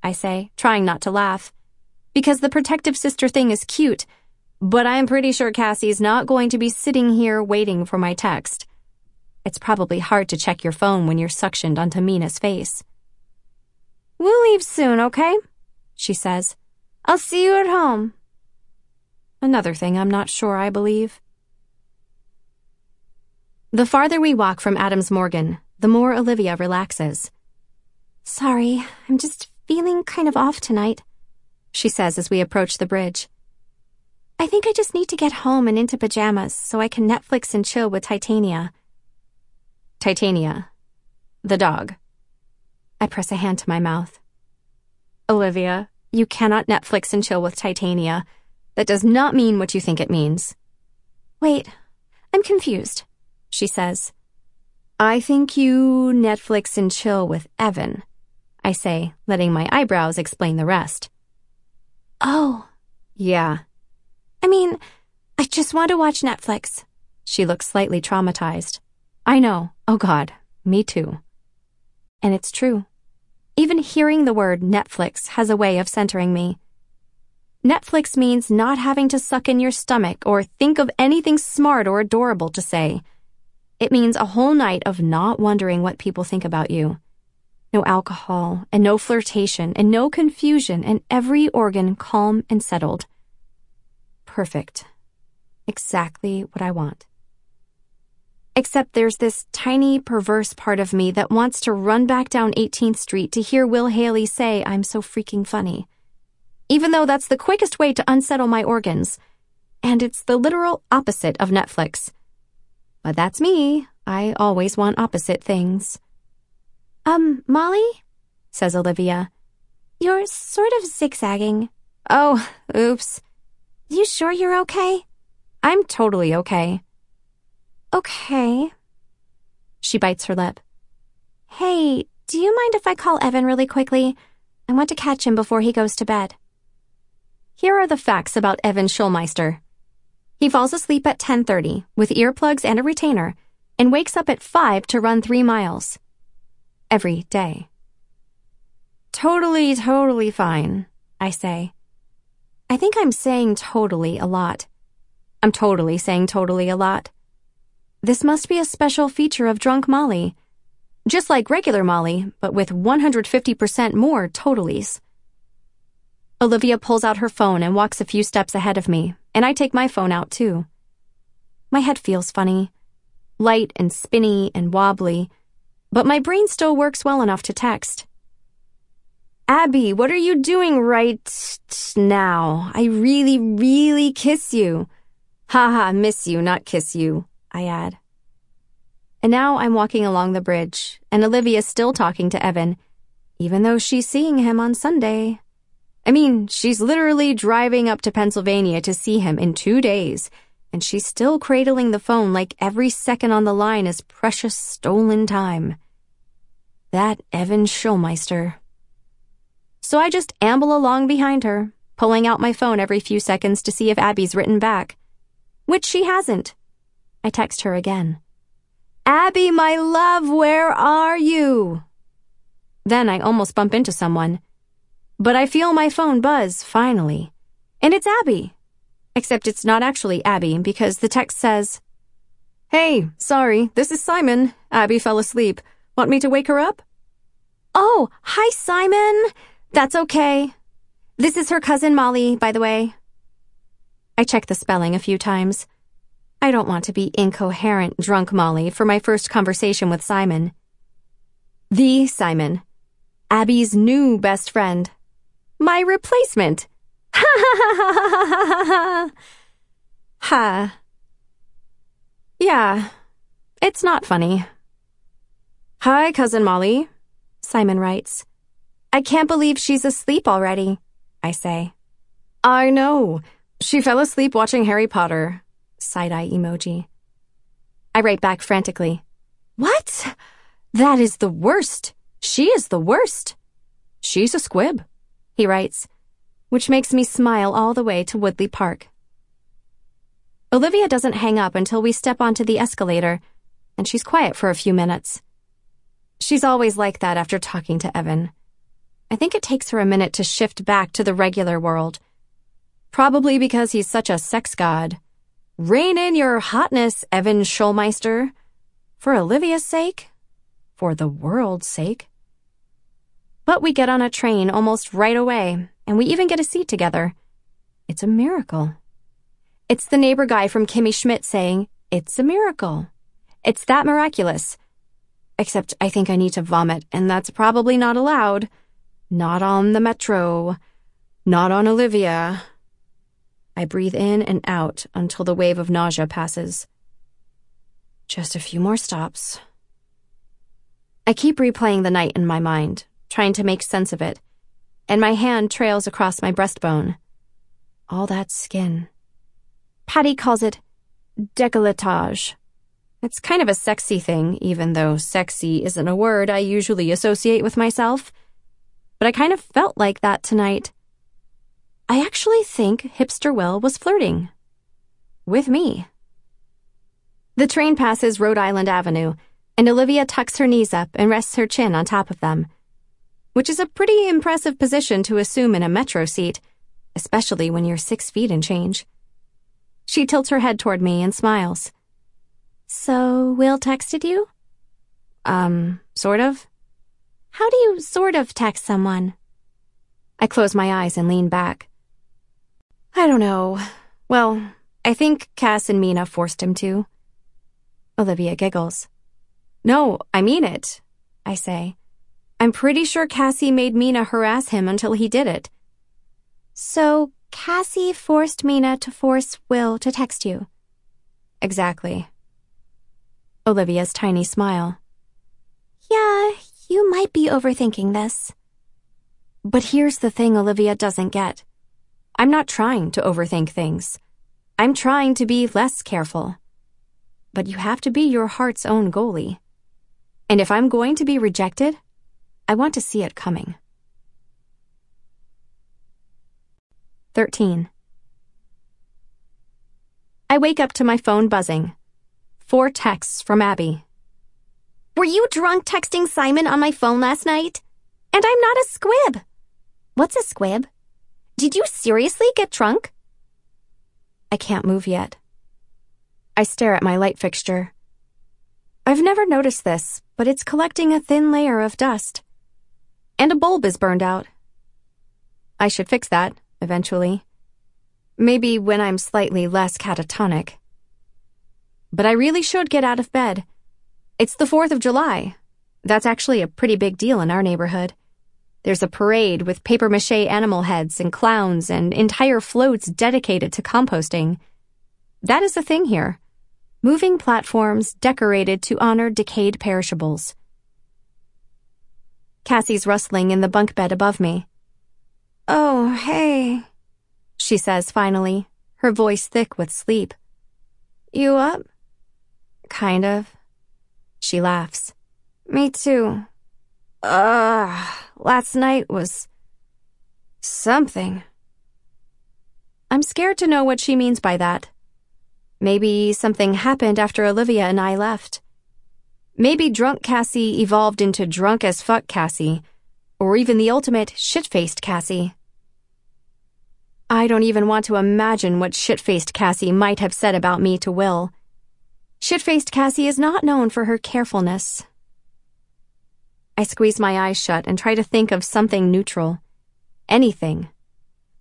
I say, trying not to laugh. Because the protective sister thing is cute, but I'm pretty sure Cassie's not going to be sitting here waiting for my text. It's probably hard to check your phone when you're suctioned onto Mina's face. We'll leave soon, okay? She says. I'll see you at home. Another thing I'm not sure I believe. The farther we walk from Adams Morgan, the more Olivia relaxes. Sorry, I'm just feeling kind of off tonight, she says as we approach the bridge. I think I just need to get home and into pajamas so I can Netflix and chill with Titania. Titania. The dog. I press a hand to my mouth. Olivia, you cannot Netflix and chill with Titania. That does not mean what you think it means. Wait, I'm confused she says. I think you Netflix and chill with Evan, I say, letting my eyebrows explain the rest. Oh. Yeah. I mean, I just want to watch Netflix. She looks slightly traumatized. I know. Oh God. Me too. And it's true. Even hearing the word Netflix has a way of centering me. Netflix means not having to suck in your stomach or think of anything smart or adorable to say. It means a whole night of not wondering what people think about you. No alcohol, and no flirtation, and no confusion, and every organ calm and settled. Perfect. Exactly what I want. Except there's this tiny, perverse part of me that wants to run back down 18th Street to hear Will Haley say I'm so freaking funny. Even though that's the quickest way to unsettle my organs. And it's the literal opposite of Netflix. But that's me. I always want opposite things. Um, Molly? says Olivia. You're sort of zigzagging. Oh, oops. You sure you're okay? I'm totally okay. Okay. She bites her lip. Hey, do you mind if I call Evan really quickly? I want to catch him before he goes to bed. Here are the facts about Evan Schulmeister. He falls asleep at 10:30 with earplugs and a retainer and wakes up at 5 to run 3 miles every day. totally, totally fine, I say. I think I'm saying totally a lot. I'm totally saying totally a lot. This must be a special feature of drunk Molly. Just like regular Molly, but with 150% more totallys. Olivia pulls out her phone and walks a few steps ahead of me, and I take my phone out too. My head feels funny, light and spinny and wobbly, but my brain still works well enough to text. Abby, what are you doing right now? I really, really kiss you. Haha, miss you, not kiss you. I add. And now I'm walking along the bridge, and Olivia's still talking to Evan, even though she's seeing him on Sunday. I mean, she's literally driving up to Pennsylvania to see him in two days, and she's still cradling the phone like every second on the line is precious stolen time. That Evan Schulmeister. So I just amble along behind her, pulling out my phone every few seconds to see if Abby's written back. Which she hasn't. I text her again. Abby, my love, where are you? Then I almost bump into someone. But I feel my phone buzz, finally. And it's Abby. Except it's not actually Abby because the text says, Hey, sorry, this is Simon. Abby fell asleep. Want me to wake her up? Oh, hi, Simon. That's okay. This is her cousin Molly, by the way. I check the spelling a few times. I don't want to be incoherent drunk Molly for my first conversation with Simon. The Simon. Abby's new best friend. My replacement. Ha ha ha ha ha ha ha ha. Yeah, it's not funny. Hi, Cousin Molly, Simon writes. I can't believe she's asleep already, I say. I know. She fell asleep watching Harry Potter. Side eye emoji. I write back frantically. What? That is the worst. She is the worst. She's a squib, he writes, which makes me smile all the way to Woodley Park. Olivia doesn't hang up until we step onto the escalator, and she's quiet for a few minutes. She's always like that after talking to Evan. I think it takes her a minute to shift back to the regular world Probably because he's such a sex god. Rein in your hotness, Evan Schulmeister. For Olivia's sake. For the world's sake. But we get on a train almost right away, and we even get a seat together. It's a miracle. It's the neighbor guy from Kimmy Schmidt saying, It's a miracle. It's that miraculous. Except I think I need to vomit, and that's probably not allowed. Not on the metro. Not on Olivia. I breathe in and out until the wave of nausea passes. Just a few more stops. I keep replaying the night in my mind, trying to make sense of it, and my hand trails across my breastbone. All that skin. Patty calls it décolletage. It's kind of a sexy thing, even though sexy isn't a word I usually associate with myself. But I kind of felt like that tonight. I actually think Hipster Will was flirting. With me. The train passes Rhode Island Avenue, and Olivia tucks her knees up and rests her chin on top of them, which is a pretty impressive position to assume in a metro seat, especially when you're six feet and change. She tilts her head toward me and smiles. So, Will texted you? Um, sort of. How do you sort of text someone? I close my eyes and lean back. I don't know. Well, I think Cass and Mina forced him to. Olivia giggles. No, I mean it, I say. I'm pretty sure Cassie made Mina harass him until he did it. So, Cassie forced Mina to force Will to text you? Exactly. Olivia's tiny smile. Yeah, you might be overthinking this. But here's the thing Olivia doesn't get. I'm not trying to overthink things. I'm trying to be less careful. But you have to be your heart's own goalie. And if I'm going to be rejected, I want to see it coming. 13. I wake up to my phone buzzing. Four texts from Abby. Were you drunk texting Simon on my phone last night? And I'm not a squib. What's a squib? Did you seriously get drunk? I can't move yet. I stare at my light fixture. I've never noticed this, but it's collecting a thin layer of dust. And a bulb is burned out. I should fix that, eventually. Maybe when I'm slightly less catatonic. But I really should get out of bed. It's the 4th of July. That's actually a pretty big deal in our neighborhood. There's a parade with paper mache animal heads and clowns and entire floats dedicated to composting. That is the thing here. Moving platforms decorated to honor decayed perishables. Cassie's rustling in the bunk bed above me. Oh, hey, she says finally, her voice thick with sleep. You up? Kind of. She laughs. Me too. Ugh, last night was something. I'm scared to know what she means by that. Maybe something happened after Olivia and I left. Maybe drunk Cassie evolved into drunk as fuck Cassie, or even the ultimate shit faced Cassie. I don't even want to imagine what shit faced Cassie might have said about me to Will. Shit faced Cassie is not known for her carefulness. I squeeze my eyes shut and try to think of something neutral. Anything.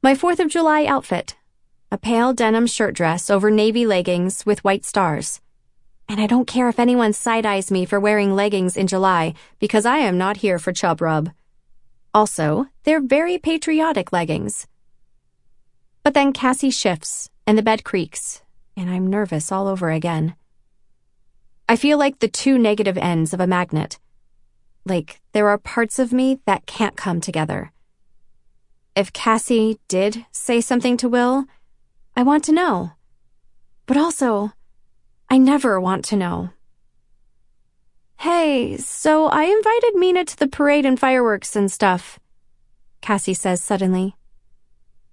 My 4th of July outfit. A pale denim shirt dress over navy leggings with white stars. And I don't care if anyone side eyes me for wearing leggings in July because I am not here for chub rub. Also, they're very patriotic leggings. But then Cassie shifts, and the bed creaks, and I'm nervous all over again. I feel like the two negative ends of a magnet. Like there are parts of me that can't come together. If Cassie did say something to Will, I want to know. But also, I never want to know. Hey, so I invited Mina to the parade and fireworks and stuff, Cassie says suddenly.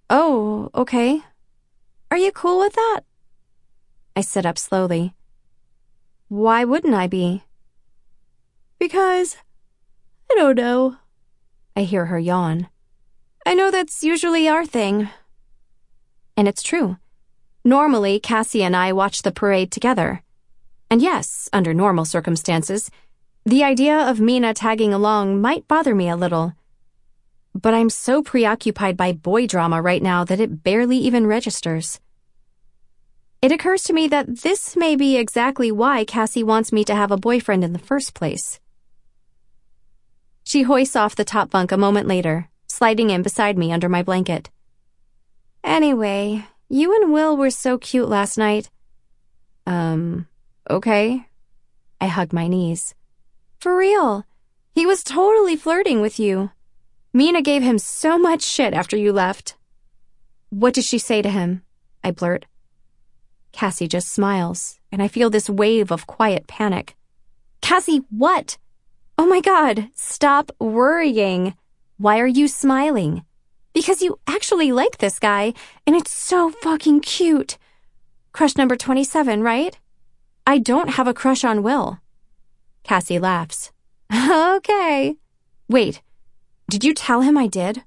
Oh, okay. Are you cool with that? I sit up slowly. Why wouldn't I be? Because, I don't know. I hear her yawn. I know that's usually our thing. And it's true. Normally, Cassie and I watch the parade together. And yes, under normal circumstances, the idea of Mina tagging along might bother me a little but I'm so preoccupied by boy drama right now that it barely even registers. It occurs to me that this may be exactly why Cassie wants me to have a boyfriend in the first place. She hoists off the top bunk a moment later, sliding in beside me under my blanket. Anyway, you and Will were so cute last night. Um, okay. I hug my knees. For real. He was totally flirting with you. Mina gave him so much shit after you left. What did she say to him? I blurt. Cassie just smiles, and I feel this wave of quiet panic. Cassie, what? Oh my god, stop worrying. Why are you smiling? Because you actually like this guy, and it's so fucking cute. Crush number 27, right? I don't have a crush on Will. Cassie laughs. okay. Wait, did you tell him I did?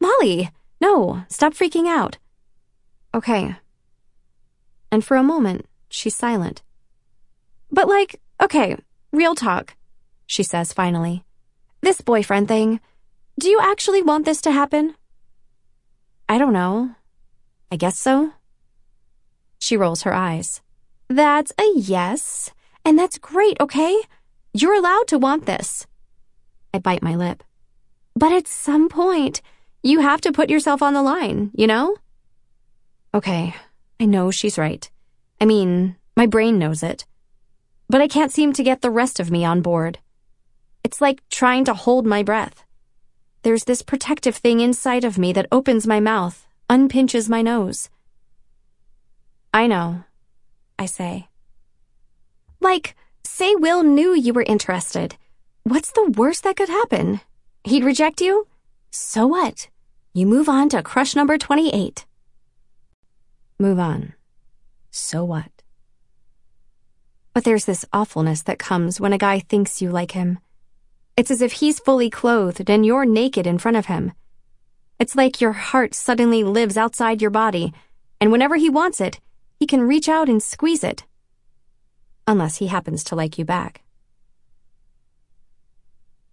Molly! No, stop freaking out. Okay. And for a moment, she's silent. But like, okay, real talk, she says finally. This boyfriend thing, do you actually want this to happen? I don't know. I guess so. She rolls her eyes. That's a yes, and that's great, okay? You're allowed to want this. I bite my lip. But at some point, you have to put yourself on the line, you know? Okay, I know she's right. I mean, my brain knows it. But I can't seem to get the rest of me on board. It's like trying to hold my breath. There's this protective thing inside of me that opens my mouth, unpinches my nose. I know, I say. Like, say Will knew you were interested. What's the worst that could happen? He'd reject you? So what? You move on to crush number 28. Move on. So what? But there's this awfulness that comes when a guy thinks you like him. It's as if he's fully clothed and you're naked in front of him. It's like your heart suddenly lives outside your body, and whenever he wants it, he can reach out and squeeze it. Unless he happens to like you back.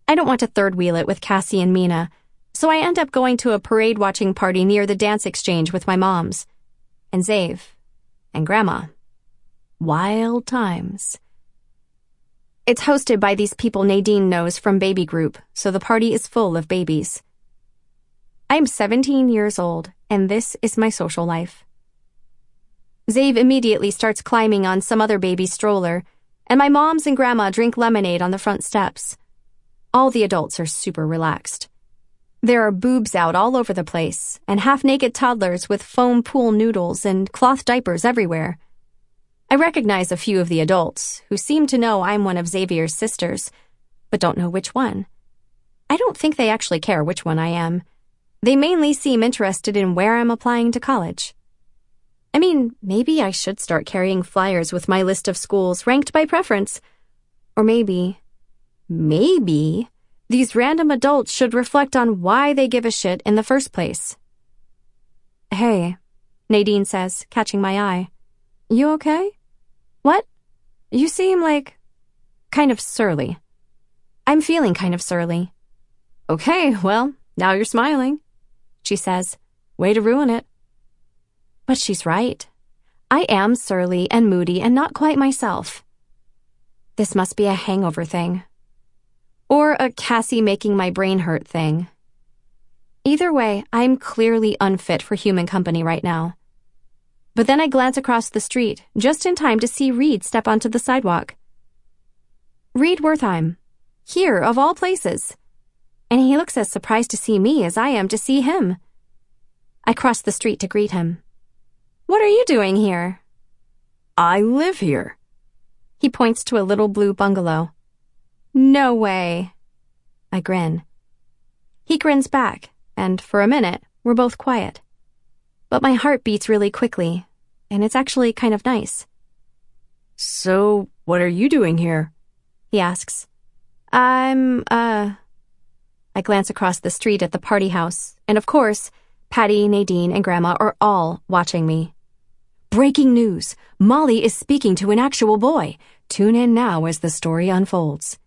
I don't want to third wheel it with Cassie and Mina, so I end up going to a parade watching party near the dance exchange with my moms, and Xav, and Grandma. Wild times. It's hosted by these people Nadine knows from baby group, so the party is full of babies. I'm 17 years old, and this is my social life. Xav immediately starts climbing on some other baby's stroller, and my moms and grandma drink lemonade on the front steps. All the adults are super relaxed. There are boobs out all over the place, and half naked toddlers with foam pool noodles and cloth diapers everywhere. I recognize a few of the adults, who seem to know I'm one of Xavier's sisters, but don't know which one. I don't think they actually care which one I am. They mainly seem interested in where I'm applying to college. I mean, maybe I should start carrying flyers with my list of schools ranked by preference. Or maybe Maybe these random adults should reflect on why they give a shit in the first place. Hey, Nadine says, catching my eye. You okay? What? You seem like kind of surly. I'm feeling kind of surly. Okay, well, now you're smiling, she says. Way to ruin it. But she's right. I am surly and moody and not quite myself. This must be a hangover thing or a Cassie making my brain hurt thing. Either way, I'm clearly unfit for human company right now. But then I glance across the street, just in time to see Reid step onto the sidewalk. Reid Wertheim. Here, of all places. And he looks as surprised to see me as I am to see him. I cross the street to greet him. What are you doing here? I live here. He points to a little blue bungalow. No way. I grin. He grins back, and for a minute, we're both quiet. But my heart beats really quickly, and it's actually kind of nice. So, what are you doing here? He asks. I'm, uh. I glance across the street at the party house, and of course, Patty, Nadine, and Grandma are all watching me. Breaking news! Molly is speaking to an actual boy. Tune in now as the story unfolds.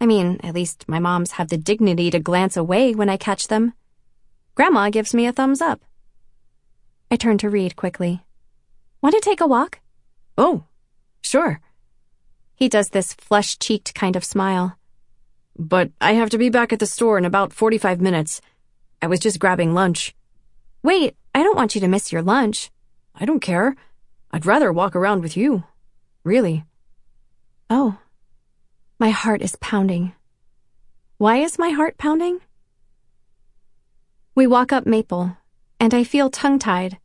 I mean, at least my moms have the dignity to glance away when I catch them. Grandma gives me a thumbs up. I turn to Reid quickly. Want to take a walk? Oh, sure. He does this flush cheeked kind of smile. But I have to be back at the store in about 45 minutes. I was just grabbing lunch. Wait, I don't want you to miss your lunch. I don't care. I'd rather walk around with you. Really. Oh. My heart is pounding. Why is my heart pounding? We walk up Maple, and I feel tongue tied.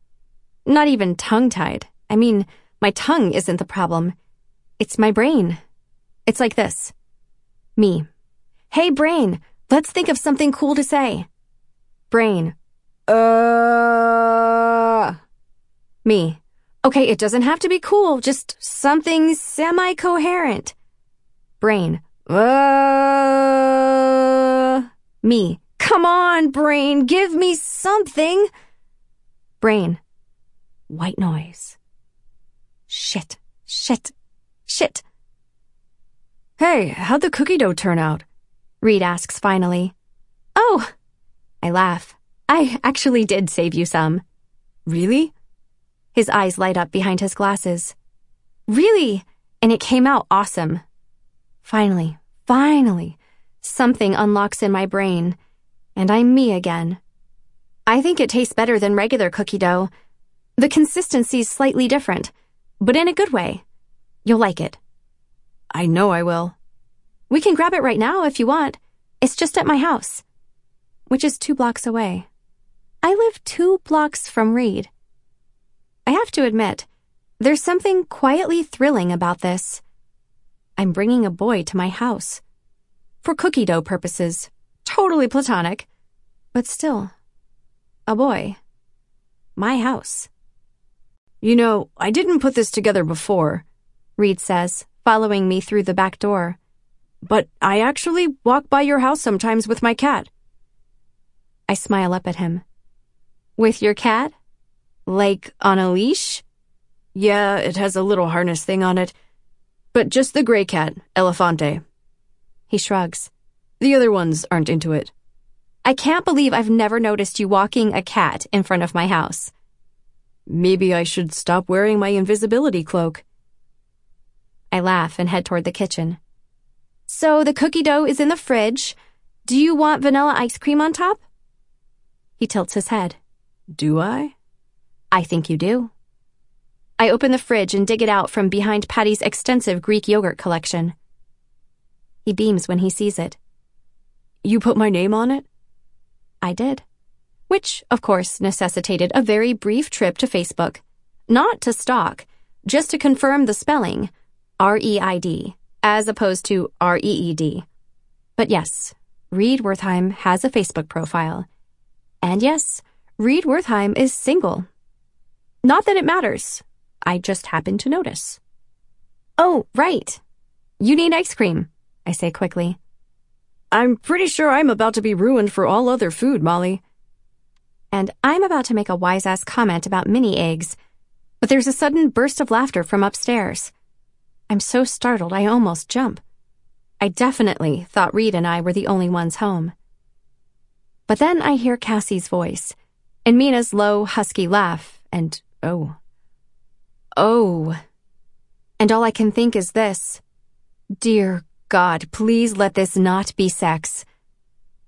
Not even tongue tied. I mean, my tongue isn't the problem. It's my brain. It's like this. Me. Hey, brain, let's think of something cool to say. Brain. Uh. Me. Okay, it doesn't have to be cool, just something semi coherent. Brain. Uh, me. Come on, brain, give me something. Brain. White noise. Shit, shit, shit. Hey, how'd the cookie dough turn out? Reid asks finally. Oh, I laugh. I actually did save you some. Really? His eyes light up behind his glasses. Really? And it came out awesome. Finally, finally, something unlocks in my brain, and I'm me again. I think it tastes better than regular cookie dough. The consistency's slightly different, but in a good way. You'll like it. I know I will. We can grab it right now if you want. It's just at my house, which is two blocks away. I live two blocks from Reid. I have to admit, there's something quietly thrilling about this. I'm bringing a boy to my house. For cookie dough purposes. Totally platonic. But still, a boy. My house. You know, I didn't put this together before, Reid says, following me through the back door. but I actually walk by your house sometimes with my cat. I smile up at him. With your cat? Like on a leash? Yeah, it has a little harness thing on it. But just the gray cat, Elefante. He shrugs. The other ones aren't into it. I can't believe I've never noticed you walking a cat in front of my house. Maybe I should stop wearing my invisibility cloak. I laugh and head toward the kitchen. So the cookie dough is in the fridge. Do you want vanilla ice cream on top? He tilts his head. Do I? I think you do. I open the fridge and dig it out from behind Patty's extensive Greek yogurt collection. He beams when he sees it. You put my name on it? I did. Which, of course, necessitated a very brief trip to Facebook. Not to stalk, just to confirm the spelling R-E-I-D, as opposed to R-E-E-D. But yes, Reid Wertheim has a Facebook profile. And yes, Reid Wertheim is single. Not that it matters. I just happened to notice. Oh, right. You need ice cream, I say quickly. I'm pretty sure I'm about to be ruined for all other food, Molly. And I'm about to make a wise ass comment about mini eggs, but there's a sudden burst of laughter from upstairs. I'm so startled I almost jump. I definitely thought Reid and I were the only ones home. But then I hear Cassie's voice, and Mina's low, husky laugh, and oh. Oh. And all I can think is this. Dear God, please let this not be sex.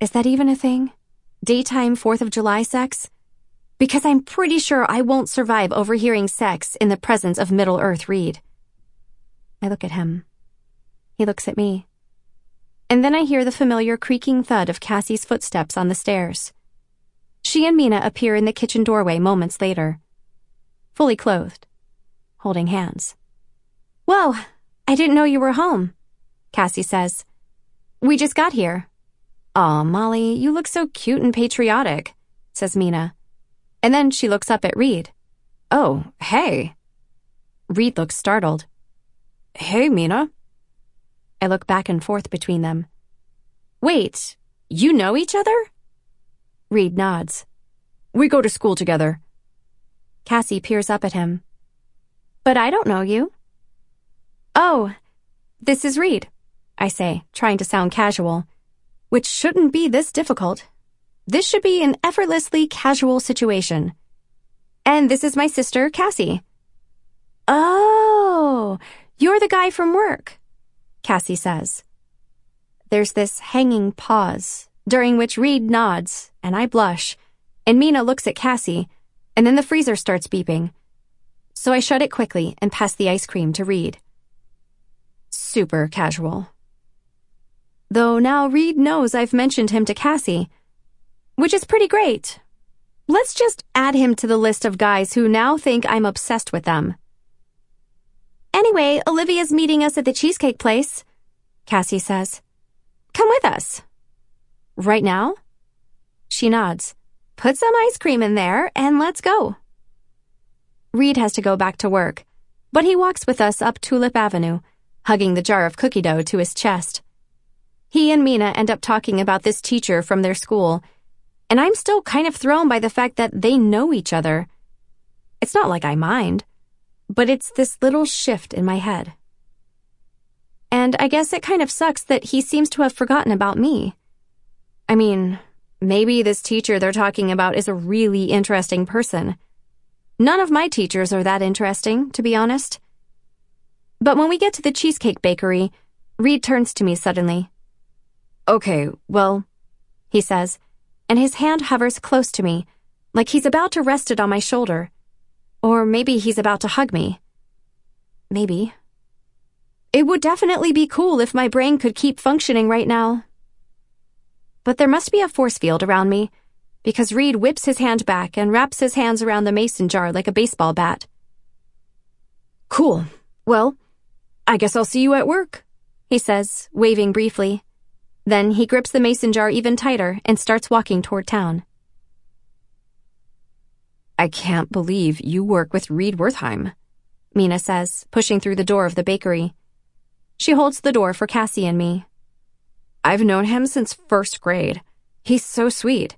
Is that even a thing? Daytime 4th of July sex? Because I'm pretty sure I won't survive overhearing sex in the presence of Middle Earth Reid. I look at him. He looks at me. And then I hear the familiar creaking thud of Cassie's footsteps on the stairs. She and Mina appear in the kitchen doorway moments later, fully clothed, holding hands. Whoa, I didn't know you were home, Cassie says. We just got here. Aw, Molly, you look so cute and patriotic, says Mina. And then she looks up at Reid. Oh, hey. Reid looks startled. Hey, Mina. I look back and forth between them. Wait, you know each other? Reid nods. We go to school together. Cassie peers up at him. But I don't know you. Oh, this is Reid, I say, trying to sound casual, which shouldn't be this difficult. This should be an effortlessly casual situation. And this is my sister, Cassie. Oh, you're the guy from work, Cassie says. There's this hanging pause, during which Reid nods, and I blush, and Mina looks at Cassie, and then the freezer starts beeping. So I shut it quickly and pass the ice cream to Reid. Super casual. Though now Reid knows I've mentioned him to Cassie, which is pretty great. Let's just add him to the list of guys who now think I'm obsessed with them. Anyway, Olivia's meeting us at the cheesecake place, Cassie says. Come with us. Right now? She nods. Put some ice cream in there and let's go. Reid has to go back to work, but he walks with us up Tulip Avenue, hugging the jar of cookie dough to his chest. He and Mina end up talking about this teacher from their school, and I'm still kind of thrown by the fact that they know each other. It's not like I mind but it's this little shift in my head. And I guess it kind of sucks that he seems to have forgotten about me. I mean, maybe this teacher they're talking about is a really interesting person. None of my teachers are that interesting, to be honest. But when we get to the Cheesecake Bakery, Reid turns to me suddenly. Okay, well, he says, and his hand hovers close to me, like he's about to rest it on my shoulder. Or maybe he's about to hug me. Maybe. It would definitely be cool if my brain could keep functioning right now. But there must be a force field around me, because Reid whips his hand back and wraps his hands around the mason jar like a baseball bat. Cool. Well, I guess I'll see you at work, he says, waving briefly. Then he grips the mason jar even tighter and starts walking toward town. I can't believe you work with Reid Wertheim, Mina says, pushing through the door of the bakery. She holds the door for Cassie and me, I've known him since first grade. He's so sweet.